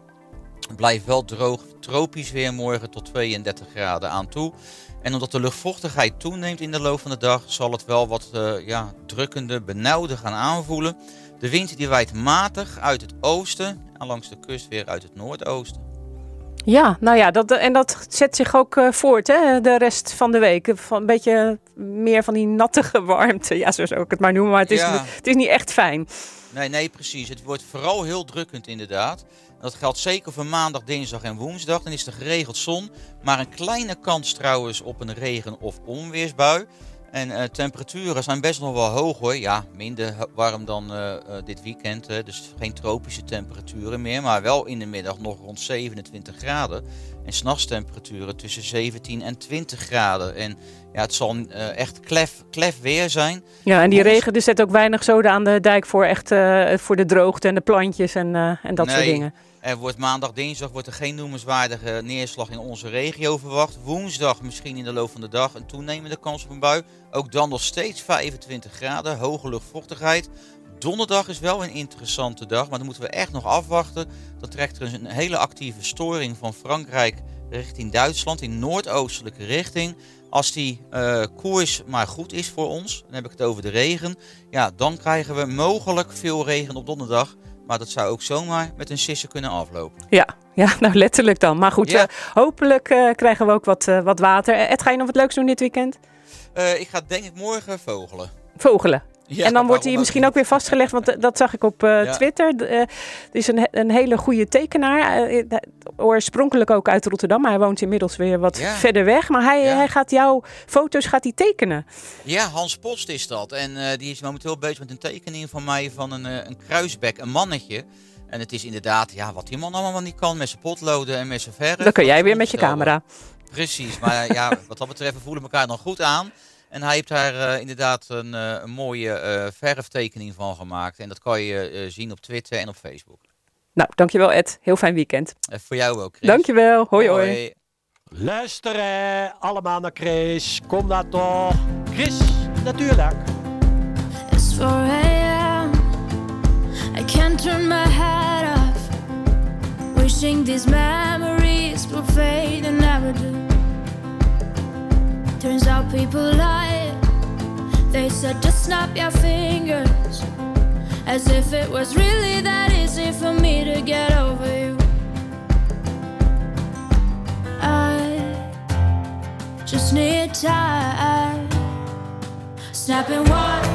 Het blijft wel droog, tropisch weer morgen tot 32 graden aan toe. En omdat de luchtvochtigheid toeneemt in de loop van de dag, zal het wel wat uh, ja, drukkende, benauwde gaan aanvoelen. De wind die waait matig uit het oosten en langs de kust weer uit het noordoosten. Ja, nou ja, dat, en dat zet zich ook uh, voort hè, de rest van de week. Van een beetje meer van die nattige warmte. Ja, zo zou ik het maar noemen. Maar het is, ja. het is niet echt fijn. Nee, nee, precies. Het wordt vooral heel drukkend inderdaad. Dat geldt zeker voor maandag, dinsdag en woensdag. Dan is er geregeld zon. Maar een kleine kans trouwens op een regen- of onweersbui. En uh, temperaturen zijn best nog wel hoog hoor. Ja, minder warm dan uh, uh, dit weekend. Hè. Dus geen tropische temperaturen meer. Maar wel in de middag nog rond 27 graden. En s'nachts temperaturen tussen 17 en 20 graden. En ja, het zal echt klef, klef weer zijn. Ja, en die regen, er zet ook weinig zoden aan de dijk voor, echt, voor de droogte en de plantjes en, en dat nee. soort dingen. Er wordt maandag, dinsdag wordt er geen noemenswaardige neerslag in onze regio verwacht. Woensdag misschien in de loop van de dag een toenemende kans op een bui. Ook dan nog steeds 25 graden, hoge luchtvochtigheid. Donderdag is wel een interessante dag, maar dan moeten we echt nog afwachten. Dan trekt er een hele actieve storing van Frankrijk richting Duitsland in noordoostelijke richting. Als die uh, koers maar goed is voor ons, dan heb ik het over de regen. Ja, dan krijgen we mogelijk veel regen op donderdag. Maar dat zou ook zomaar met een sisser kunnen aflopen. Ja, ja nou letterlijk dan. Maar goed, ja. uh, hopelijk uh, krijgen we ook wat, uh, wat water. Ed, ga je nog wat leuks doen dit weekend? ik ga denk ik morgen vogelen. Vogelen? Ja, en dan wordt hij misschien ook weer vastgelegd, want dat zag ik op uh, ja. Twitter. Uh, er is een, een hele goede tekenaar, uh, oorspronkelijk ook uit Rotterdam, maar hij woont inmiddels weer wat ja. verder weg. Maar hij, hij gaat jouw foto's gaat hij tekenen. Ja, Hans Post is dat. En die is momenteel bezig met een tekening van mij van een, een kruisbek, een mannetje. En het is inderdaad, ja, wat die man allemaal niet kan met zijn potloden en met zijn verf. Dan kun jij weer met je camera. Precies, maar ja, wat dat betreft, we voelen elkaar dan goed aan. En hij heeft daar uh, inderdaad een, uh, een mooie uh, verftekening van gemaakt. En dat kan je zien op Twitter en op Facebook. Nou, dankjewel Ed. Heel fijn weekend. En voor jou ook, Chris. Dankjewel. Hoi, hoi. hoi. Luisteren allemaal naar Chris. Kom daar toch. Chris, natuurlijk. It's 4 a.m. I can't turn my head off. Wishing these memories will fade and never do. Turns out people lie. They said just snap your fingers. As if it was really that easy for me to get over you. I just need time. Snapping one,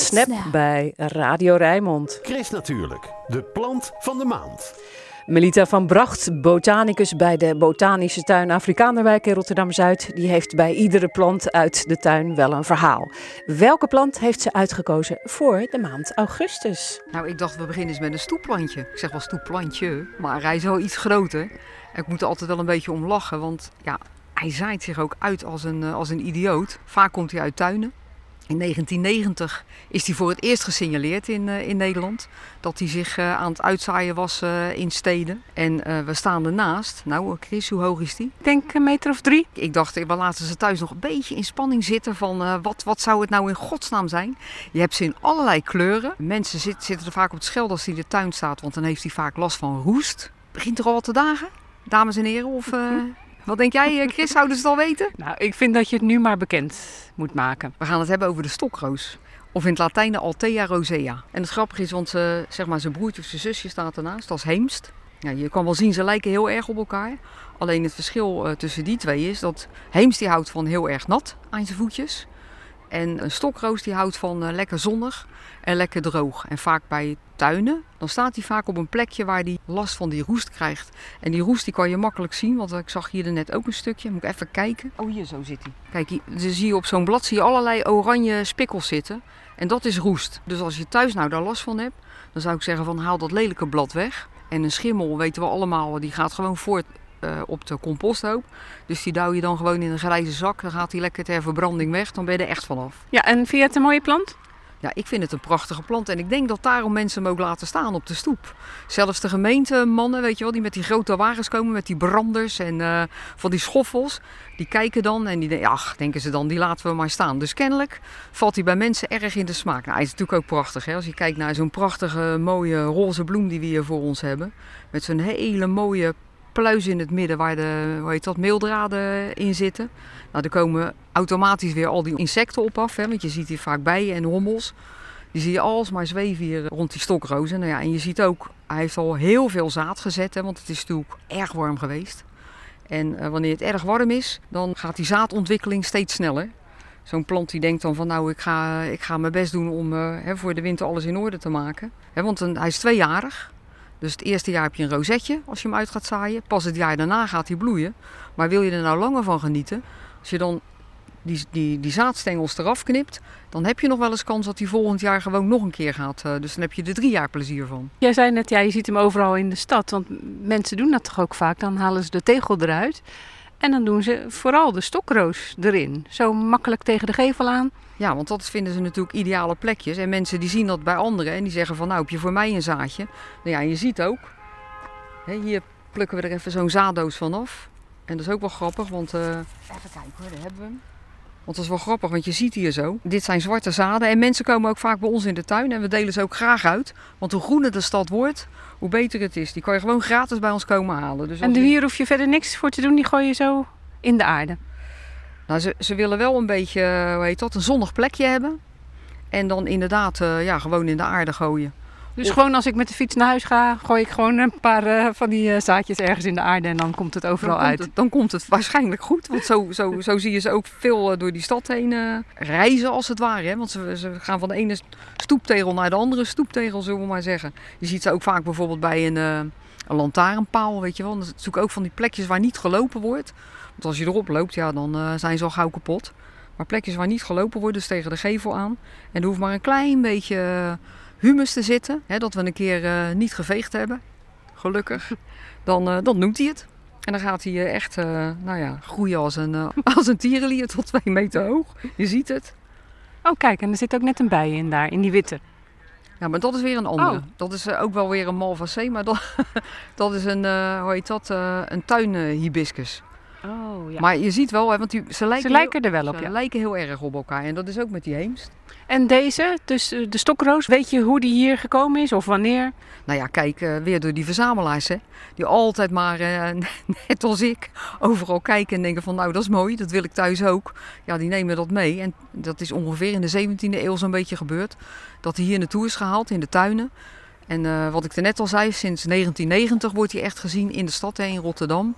Snap bij Radio Rijnmond. Chris natuurlijk, de plant van de maand. Melita van Bracht, botanicus bij de Botanische Tuin Afrikanerwijk in Rotterdam-Zuid, die heeft bij iedere plant uit de tuin wel een verhaal. Welke plant heeft ze uitgekozen voor de maand augustus? Nou, ik dacht we beginnen eens met een stoepplantje. Ik zeg wel stoepplantje, maar hij is wel iets groter. En ik moet er altijd wel een beetje om lachen, want ja, hij zaait zich ook uit als een, eh, als een idioot. Vaak komt hij uit tuinen. In 1990 is hij voor het eerst gesignaleerd in, eh, in Nederland. Dat hij zich eh, aan het uitzaaien was eh, in steden. En we staan ernaast. Nou, Chris, hoe hoog is die? Ik denk een meter of drie. Ik dacht, we laten ze thuis nog een beetje in spanning zitten van wat, wat zou het nou in godsnaam zijn? Je hebt ze in allerlei kleuren. Mensen zit- zitten er vaak op het scheld als hij in de tuin staat, want dan heeft hij vaak last van roest. Begint er al wat te dagen, dames en heren? Of eh, wat denk jij, eh, Chris? Zouden ze het al weten? Nou, ik vind dat je het nu maar bekend moet maken. We gaan het hebben over de stokroos. Of in het Latijn de Althea rosea. En het grappige is, want zeg maar, zijn broertje of zijn zusje staat ernaast als heemst. Ja, je kan wel zien, ze lijken heel erg op elkaar. Alleen het verschil eh, tussen die twee is dat heemst die houdt van heel erg nat aan zijn voetjes. En een stokroos die houdt van eh, lekker zonnig en lekker droog. En vaak bij tuinen, dan staat hij vaak op een plekje waar hij last van die roest krijgt. En die roest die kan je makkelijk zien, want ik zag hier net ook een stukje. Moet ik even kijken. Oh, hier zo zit hij. Kijk, hier, zie je op zo'n blad zie je allerlei oranje spikkels zitten. En dat is roest. Dus als je thuis nou daar last van hebt, dan zou ik zeggen van haal dat lelijke blad weg. En een schimmel, weten we allemaal, die gaat gewoon voort eh, op de composthoop. Dus die douw je dan gewoon in een grijze zak. Dan gaat die lekker ter verbranding weg. Dan ben je er echt vanaf. Ja, en vind je het een mooie plant? Ja, ik vind het een prachtige plant. En ik denk dat daarom mensen hem ook laten staan op de stoep. Zelfs de gemeentemannen, weet je wel, die met die grote wagens komen, met die branders en eh, van die schoffels. Die kijken dan en die denken, ach, denken ze dan, die laten we maar staan. Dus kennelijk valt hij bij mensen erg in de smaak. Nou, hij is natuurlijk ook prachtig. Hè? Als je kijkt naar zo'n prachtige, mooie roze bloem die we hier voor ons hebben. Met zo'n hele mooie pluis in het midden waar de hoe heet dat, meeldraden in zitten. Nou, er komen automatisch weer al die insecten op af. Hè? Want je ziet hier vaak bijen en hommels. Die zie je alsmaar zweven hier rond die stokrozen. Nou ja, en je ziet ook, hij heeft al heel veel zaad gezet. Hè? Want het is natuurlijk erg warm geweest. En eh, wanneer het erg warm is, dan gaat die zaadontwikkeling steeds sneller. Zo'n plant die denkt dan van nou, ik ga, ik ga mijn best doen om eh, hè, voor de winter alles in orde te maken. Hè, want hij is tweejarig. Dus het eerste jaar heb je een rozetje als je hem uit gaat zaaien. Pas het jaar daarna gaat hij bloeien. Maar wil je er nou langer van genieten, als je dan die, die, die zaadstengels eraf knipt, dan heb je nog wel eens kans dat hij volgend jaar gewoon nog een keer gaat. eh, Dus dan heb je er drie jaar plezier van. Jij zei net, ja, je ziet hem overal in de stad. Want mensen doen dat toch ook vaak. Dan halen ze de tegel eruit. En dan doen ze vooral de stokroos erin. Zo makkelijk tegen de gevel aan. Ja, want dat vinden ze natuurlijk ideale plekjes. En mensen die zien dat bij anderen en die zeggen van nou heb je voor mij een zaadje. Nou ja, en je ziet ook, hè, hier plukken we er even zo'n zaaddoos van af. En dat is ook wel grappig, want eh, even kijken hoor, daar hebben we hem. Want dat is wel grappig, want je ziet hier zo. Dit zijn zwarte zaden en mensen komen ook vaak bij ons in de tuin. En we delen ze ook graag uit. Want hoe groener de stad wordt, hoe beter het is. Die kan je gewoon gratis bij ons komen halen. Dus En hier hoef je verder niks voor te doen. Die gooi je zo in de aarde. Nou, ze, ze willen wel een beetje, eh, hoe heet dat, een zonnig plekje hebben. En dan inderdaad eh, ja, gewoon in de aarde gooien. Dus gewoon als ik met de fiets naar huis ga, gooi ik gewoon een paar eh, van die eh, zaadjes ergens in de aarde. En dan komt het overal dan uit. Komt het, dan komt het waarschijnlijk goed. Want zo, zo, zo zie je ze ook veel eh, door die stad heen reizen als het ware. Hè? Want ze, ze gaan van de ene stoeptegel naar de andere stoeptegel, zullen we maar zeggen. Je ziet ze ook vaak bijvoorbeeld bij een, een lantaarnpaal, weet je wel. Dan zoek ook van die plekjes waar niet gelopen wordt. Want als je erop loopt, ja, dan zijn ze al gauw kapot. Maar plekjes waar niet gelopen wordt, dus tegen de gevel aan. En er hoeft maar een klein beetje humus te zitten. Hè, dat we een keer eh, niet geveegd hebben. Gelukkig. Dan, eh, dan noemt hij het. En dan gaat hij eh, echt eh, nou ja, groeien als een, als een tierenlier tot twee meter hoog. Je ziet het. Oh, kijk, en er zit ook net een bij in daar, in die witte. Ja, maar dat is weer een andere. Oh. Dat is ook wel weer een malvacee, maar dat, dat is een, eh, hoe heet dat, eh, een tuinhibiscus. Oh, ja. Maar je ziet wel, hè, want die, ze lijken, Ze lijken heel, er wel op, ze ja. lijken heel erg op elkaar. En dat is ook met die heemst. En deze, dus eh, de stokroos, weet je hoe die hier gekomen is of wanneer? Nou ja, kijk, eh, weer door die verzamelaars, hè. Die altijd maar, eh, net als ik, overal kijken en denken van... nou, dat is mooi, dat wil ik thuis ook. Ja, die nemen dat mee. En dat is ongeveer in de 17e eeuw zo'n beetje gebeurd. Dat hij hier naartoe is gehaald, in de tuinen. En wat ik er net al zei, sinds 1990 wordt hij echt gezien in de stad hè, in Rotterdam.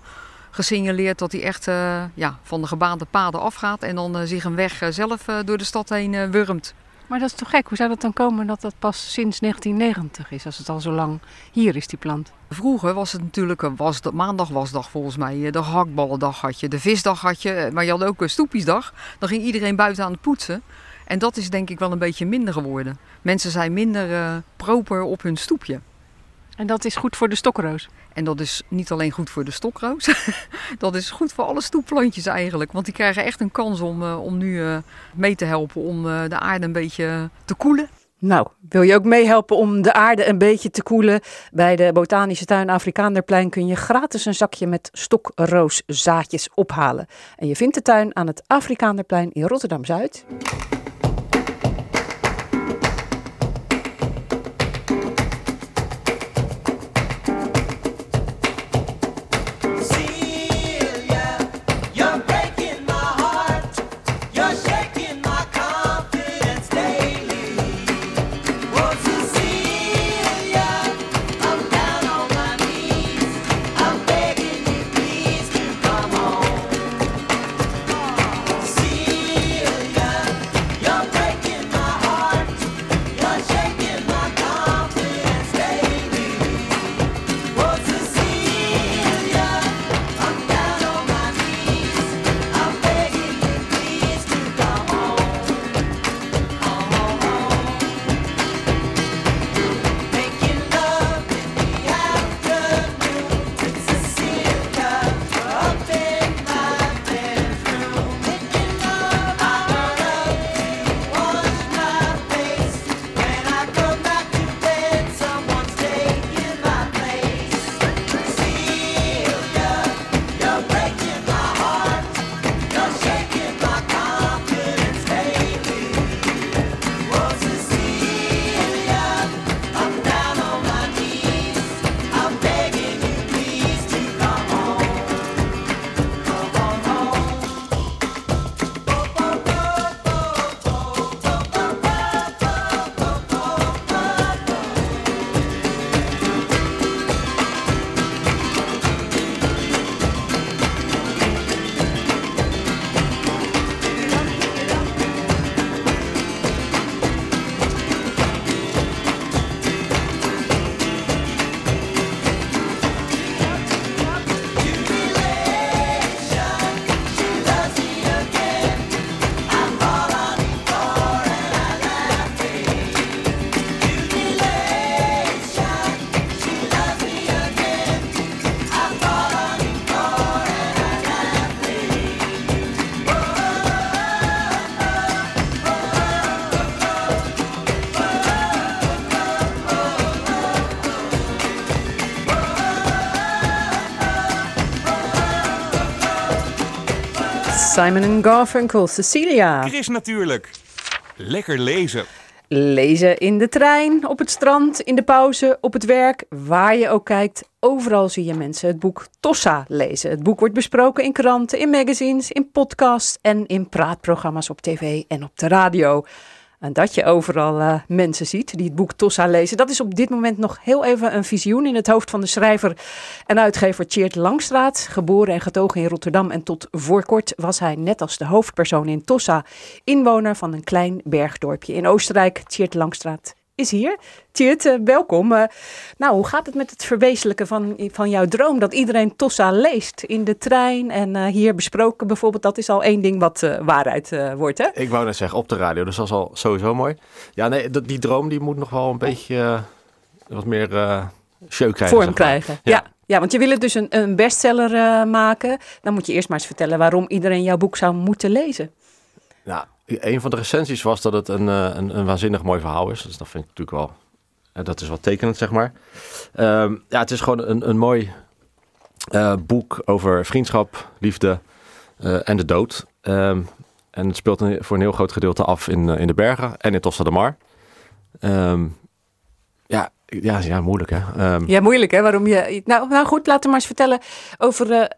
Gesignaleerd dat hij echt eh, ja, van de gebaande paden afgaat en dan eh, zich een weg eh, zelf door de stad heen wurmt. Maar dat is toch gek? Hoe zou dat dan komen dat dat pas sinds 1990 is, als het al zo lang hier is, die plant? Vroeger was het natuurlijk een wasdag, maandag wasdag volgens mij. De hakballendag had je, de visdag had je, maar je had ook een stoepiesdag. Dan ging iedereen buiten aan het poetsen. En dat is denk ik wel een beetje minder geworden. Mensen zijn minder uh, proper op hun stoepje. En dat is goed voor de stokroos? En dat is niet alleen goed voor de stokroos. dat is goed voor alle stoepplantjes eigenlijk. Want die krijgen echt een kans om, uh, om nu uh, mee te helpen om uh, de aarde een beetje te koelen. Nou, wil je ook meehelpen om de aarde een beetje te koelen? Bij de Botanische Tuin Afrikaanderplein kun je gratis een zakje met stokrooszaadjes ophalen. En je vindt de tuin aan het Afrikaanderplein in Rotterdam-Zuid. Simon Garfunkel, Cecilia. Chris natuurlijk. Lekker lezen. Lezen in de trein, op het strand, in de pauze, op het werk, waar je ook kijkt. Overal zie je mensen het boek Tossa lezen. Het boek wordt besproken in kranten, in magazines, in podcasts en in praatprogramma's op tv en op de radio. En dat je overal uh, mensen ziet die het boek Tossa lezen. Dat is op dit moment nog heel even een visioen in het hoofd van de schrijver en uitgever Tjeerd Langstraat. Geboren en getogen in Rotterdam en tot voor kort was hij net als de hoofdpersoon in Tossa inwoner van een klein bergdorpje in Oostenrijk. Tjeerd Langstraat is hier. Tjeerd, uh, welkom. Uh, nou, hoe gaat het met het verwezenlijken van, van jouw droom? Dat iedereen Tossa leest in de trein en uh, hier besproken bijvoorbeeld. Dat is al één ding wat waarheid wordt, hè? Ik wou net zeggen, op de radio. Dus dat is al sowieso mooi. Ja, nee, dat, die droom die moet nog wel een beetje wat meer show krijgen. Vorm krijgen, ja. ja. ja. want je wil het dus een, een bestseller maken. Dan moet je eerst maar eens vertellen waarom iedereen jouw boek zou moeten lezen. Nou, een van de recensies was dat het een, een, een waanzinnig mooi verhaal is. Dus dat vind ik natuurlijk wel dat is wat tekenend, zeg maar. Um, ja, het is gewoon een, een mooi uh, boek over vriendschap, liefde en de dood. Um, en het speelt voor een heel groot gedeelte af in, in de bergen en in Tossa de Mar. Um, ja, ja, ja, moeilijk hè. ja, moeilijk hè. Waarom je. Nou, nou goed, laat me maar eens vertellen over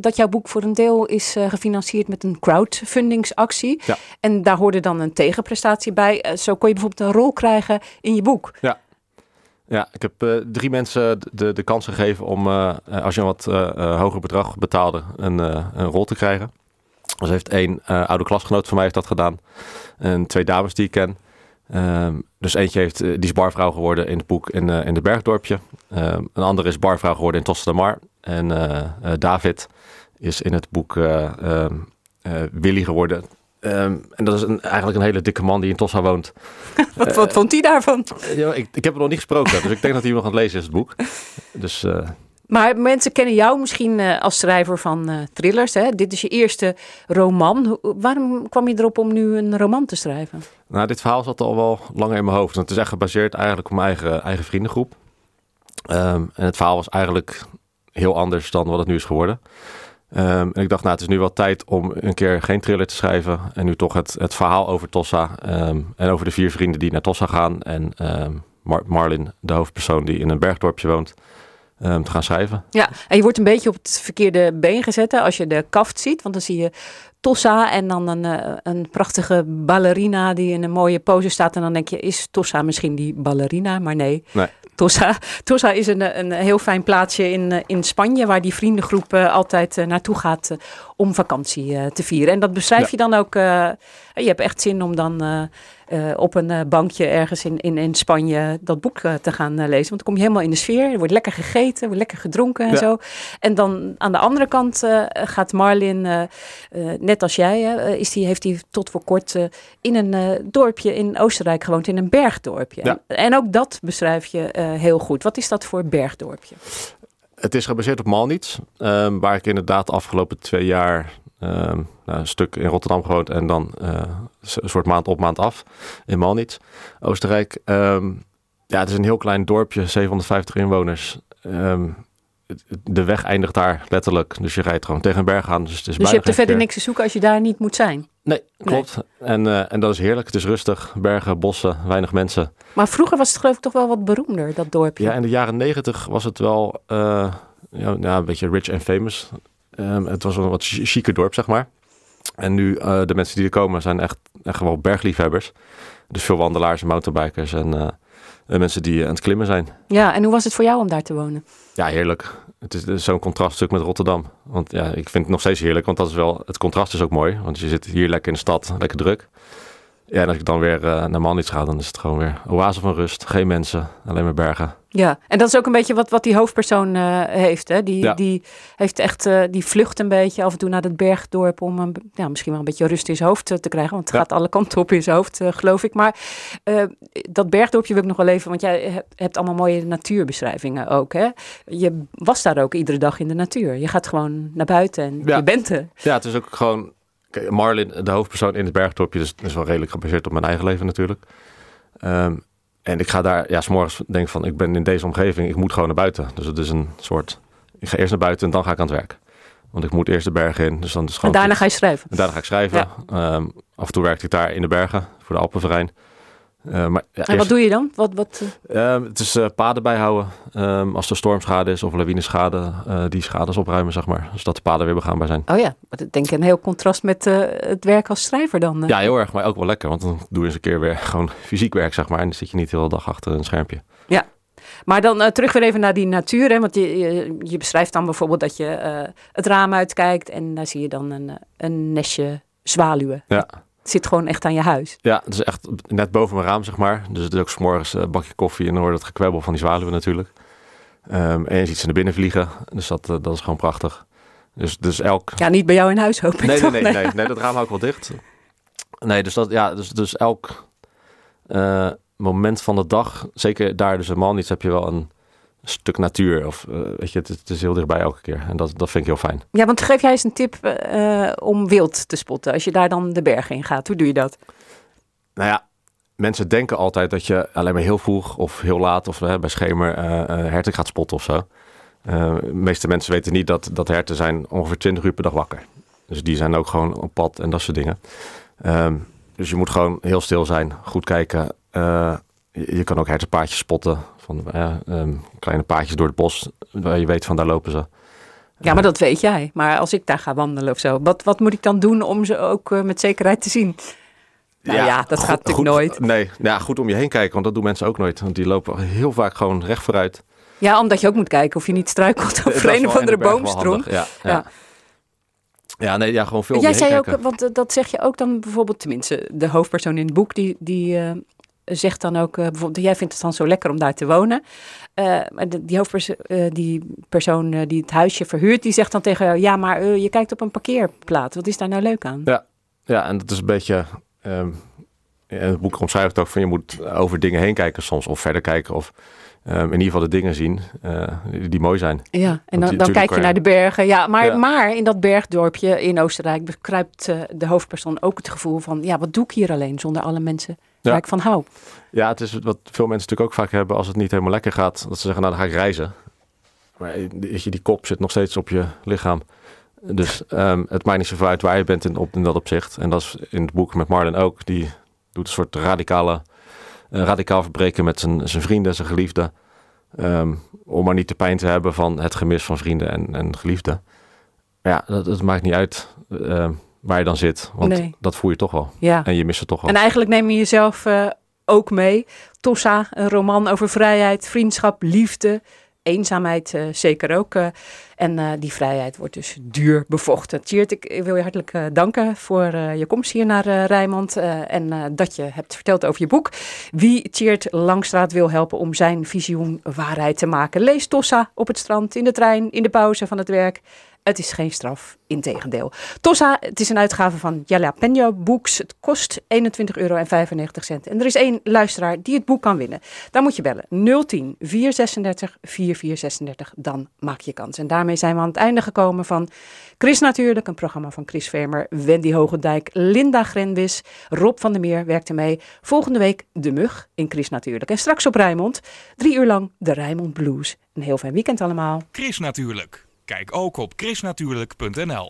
dat jouw boek voor een deel is gefinancierd met een crowdfundingsactie. Ja. En daar hoorde dan een tegenprestatie bij. zo kon je bijvoorbeeld een rol krijgen in je boek. Ja. Ja, ik heb drie mensen de, de kans gegeven om, als je een wat hoger bedrag betaalde, een, een rol te krijgen. Dus heeft één oude klasgenoot van mij heeft dat gedaan. En twee dames die ik ken. Ehm, dus eentje heeft, eh, die is barvrouw geworden in het boek in, eh, in de Bergdorpje. Ehm, een andere is barvrouw geworden in Tossa de Mar. En eh, David is in het boek eh, ehm, eh, Willy geworden. En dat is een, eigenlijk een hele dikke man die in Tossa woont. Wat, wat vond hij daarvan? Ja, ik, ik heb het nog niet gesproken, dus ik denk dat hij nog aan het lezen is, het boek. Dus eh, Maar mensen kennen jou misschien eh, als schrijver van eh, thrillers. Hè? Dit is je eerste roman. Waarom kwam je erop om nu een roman te schrijven? Nou, dit verhaal zat al wel langer in mijn hoofd. Het is echt gebaseerd eigenlijk op mijn eigen, eigen vriendengroep. Ehm, en het verhaal was eigenlijk heel anders dan wat het nu is geworden. Ehm, en ik dacht, nou, het is nu wel tijd om een keer geen thriller te schrijven. En nu toch het, het verhaal over Tossa. ehm, en over de vier vrienden die naar Tossa gaan. En Mar- Marlin, de hoofdpersoon die in een bergdorpje woont, ehm, te gaan schrijven. Ja, en je wordt een beetje op het verkeerde been gezet hè, als je de kaft ziet. Want dan zie je Tossa en dan een, eh, een prachtige ballerina die in een mooie pose staat. En dan denk je, is Tossa misschien die ballerina? Maar nee, Nee. Tossa, Tossa is een, een heel fijn plaatsje in, eh, in Spanje... waar die vriendengroep eh, altijd naartoe gaat om vakantie te vieren. En dat beschrijf Ja. je dan ook... je hebt echt zin om dan eh, op een eh, bankje ergens in, in, in Spanje... dat boek eh, te gaan lezen. Want dan kom je helemaal in de sfeer. Er wordt lekker gegeten, wordt lekker gedronken en Ja. zo. En dan aan de andere kant gaat Marlin, net als jij... is die, heeft hij tot voor kort in een dorpje in Oostenrijk gewoond. In een bergdorpje. Ja. En, en ook dat beschrijf je heel goed. Wat is dat voor bergdorpje? Het is gebaseerd op Malnitz, ehm, waar ik inderdaad de afgelopen twee jaar nou, een stuk in Rotterdam gewoond en dan eh, een soort maand op maand af in Malnitz, Oostenrijk. Ehm, ja, het is een heel klein dorpje, 750 inwoners. Ehm, de weg eindigt daar letterlijk, dus je rijdt gewoon tegen een berg aan. Dus, het is Dus je hebt er verder niks te zoeken als je daar niet moet zijn. Nee, klopt. En, eh, en dat is heerlijk. Het is rustig, bergen, bossen, weinig mensen. Maar vroeger was het geloof ik toch wel wat beroemder, dat dorpje. Ja, in de jaren negentig was het wel eh, ja, ja, een beetje rich en famous. Ehm, het was een wat chi- chiquer dorp, zeg maar. En nu, eh, de mensen die er komen zijn echt, echt gewoon bergliefhebbers. Dus veel wandelaars en mountainbikers en eh, en mensen die aan het klimmen zijn. Ja, en hoe was het voor jou om daar te wonen? Ja, heerlijk. Het is, zo'n contraststuk met Rotterdam. Want ja, ik vind het nog steeds heerlijk, want dat is wel, het contrast is ook mooi. Want je zit hier lekker in de stad, lekker druk. Ja, en als ik dan weer eh, naar Malnitz ga, dan is het gewoon weer oase van rust. Geen mensen, alleen maar bergen. Ja, en dat is ook een beetje wat, wat die hoofdpersoon eh, heeft. Hè? Die, Ja. die, heeft echt, eh, die vlucht een beetje af en toe naar het bergdorp om een, ja, misschien wel een beetje rust in zijn hoofd eh, te krijgen. Want het Ja. gaat alle kanten op in zijn hoofd, geloof ik. Maar dat bergdorpje wil ik nog wel even, want jij hebt, allemaal mooie natuurbeschrijvingen ook. Hè? Je was daar ook iedere dag in de natuur. Je gaat gewoon naar buiten en Ja. je bent er. Ja, het is ook gewoon... Marlin, de hoofdpersoon in het bergdorpje, dus is wel redelijk gebaseerd op mijn eigen leven natuurlijk. Ehm, en ik ga daar, ja, s'morgens denk ik van, ik ben in deze omgeving, ik moet gewoon naar buiten. Dus het is een soort, ik ga eerst naar buiten en dan ga ik aan het werk. Want ik moet eerst de bergen in, dus dan is En daarna ga je schrijven. En daarna ga ik schrijven. Ja. Ehm, af en toe werkte ik daar in de bergen voor de Alpenverein. Eh, maar, ja, En wat doe je dan? Wat, wat, eh, Ehm, het is eh, paden bijhouden. Ehm, als er stormschade is of lawineschade, die schades opruimen, zeg maar. Dus dat de paden weer begaanbaar zijn. oh ja, maar dat denk ik een heel contrast met het werk als schrijver dan. Ja, heel erg, maar ook wel lekker. Want dan doe je eens een keer weer gewoon fysiek werk, zeg maar. En dan zit je niet de hele dag achter een schermpje. Ja, maar dan terug weer even naar die natuur. Hè? Want je, je, je beschrijft dan bijvoorbeeld dat je het raam uitkijkt en daar zie je dan een, een nestje zwaluwen. Ja. Het zit gewoon echt aan je huis. Ja, het is echt net boven mijn raam, zeg maar. Dus het is ook s'morgens een bakje koffie en dan hoor je het gekwebbel van die zwaluwen natuurlijk. Ehm, en je ziet ze naar binnen vliegen. Dus dat, eh, dat is gewoon prachtig. Dus, dus elk... Ja, niet bij jou in huis hoop ik Nee, nee, nee, nee, nee, dat raam hou ik wel dicht. Nee, dus, dat, ja, dus, dus elk eh, moment van de dag, zeker daar dus helemaal niet, heb je wel een stuk natuur. Of eh, weet je, het, het is heel dichtbij elke keer. En dat, dat vind ik heel fijn. Ja, want geef jij eens een tip eh, om wild te spotten als je daar dan de bergen in gaat. Hoe doe je dat? Nou ja, mensen denken altijd dat je alleen maar heel vroeg of heel laat of eh, bij schemer herten gaat spotten of zo. De meeste mensen weten niet dat, dat herten zijn ongeveer 20 uur per dag wakker. Dus die zijn ook gewoon op pad en dat soort dingen. Ehm, dus je moet gewoon heel stil zijn, goed kijken. Je, kan ook hertenpaadjes spotten. Van eh, ehm, kleine paadjes door het bos, waar je weet van daar lopen ze. Ja, maar dat weet jij. Maar als ik daar ga wandelen of zo, wat, wat moet ik dan doen om ze ook eh, met zekerheid te zien? Nou ja, dat goed- gaat natuurlijk goed- nooit. Nee, ja, goed om je heen kijken, want dat doen mensen ook nooit. Want die lopen heel vaak gewoon recht vooruit. Ja, omdat je ook moet kijken of je niet struikelt over een of andere boomstrom. handig, Ja, ja. Ja. ja. nee, ja, gewoon veel om Jij je heen zei ook, want dat zeg je ook dan bijvoorbeeld, tenminste, de hoofdpersoon in het boek, die, die eh, zegt dan ook, eh, bijvoorbeeld, jij vindt het dan zo lekker om daar te wonen. Eh, maar de- die hoofdpersoon, eh, die persoon die het huisje verhuurt, die zegt dan tegen jou, ja, maar je kijkt op een parkeerplaats. Wat is daar nou leuk aan? Ja, ja en dat is een beetje. ehm, in het boek omschrijft het ook van je moet over dingen heen kijken soms, of verder kijken, of ehm, in ieder geval de dingen zien die, mooi zijn. Ja, en dan, dan kijk je naar de bergen. Ja, maar, Ja. maar in dat bergdorpje in Oostenrijk bekruipt de hoofdpersoon ook het gevoel van, ja, wat doe ik hier alleen zonder alle mensen waar Ja. ik van hou? Ja, het is wat veel mensen natuurlijk ook vaak hebben als het niet helemaal lekker gaat. Dat ze zeggen, nou dan ga ik reizen. Maar eh, je, die kop zit nog steeds op je lichaam. Dus ehm, het maakt niet zoveel uit waar je bent in, op, in dat opzicht. En dat is in het boek met Marlon ook. Die doet een soort radicale, eh, radicaal verbreken met zijn, zijn vrienden, zijn geliefden. Ehm, om maar niet de pijn te hebben van het gemis van vrienden en, en geliefden. Ja, dat, dat maakt niet uit ehm, waar je dan zit. Want Nee. dat voel je toch wel. Ja. En je mist het toch wel. En eigenlijk neem je jezelf eh, ook mee. Tossa, een roman over vrijheid, vriendschap, liefde, eenzaamheid eh, zeker ook. eh. en die vrijheid wordt dus duur bevochten. Tjeerd, ik wil je hartelijk danken voor je komst hier naar Rijnmond. eh, en dat je hebt verteld over je boek. Wie Tjeerd Langstraat wil helpen om zijn visioen waarheid te maken. Lees Tossa op het strand, in de trein, in de pauze van het werk. Het is geen straf, integendeel. Tossa, het is een uitgave van Jalapeno Books. Het kost 21,95 euro. En er is één luisteraar die het boek kan winnen. Dan moet je bellen 010 436 4436. Dan maak je kans. En daarmee zijn we aan het einde gekomen van Chris Natuurlijk. Een programma van Chris Vermer, Wendy Hogendijk, Linda Grenwis, Rob van der Meer werkte mee. Volgende week De Mug in Chris Natuurlijk. En straks op Rijnmond, drie uur lang de Rijnmond Blues. Een heel fijn weekend allemaal. Chris Natuurlijk. Kijk ook op chrisnatuurlijk.nl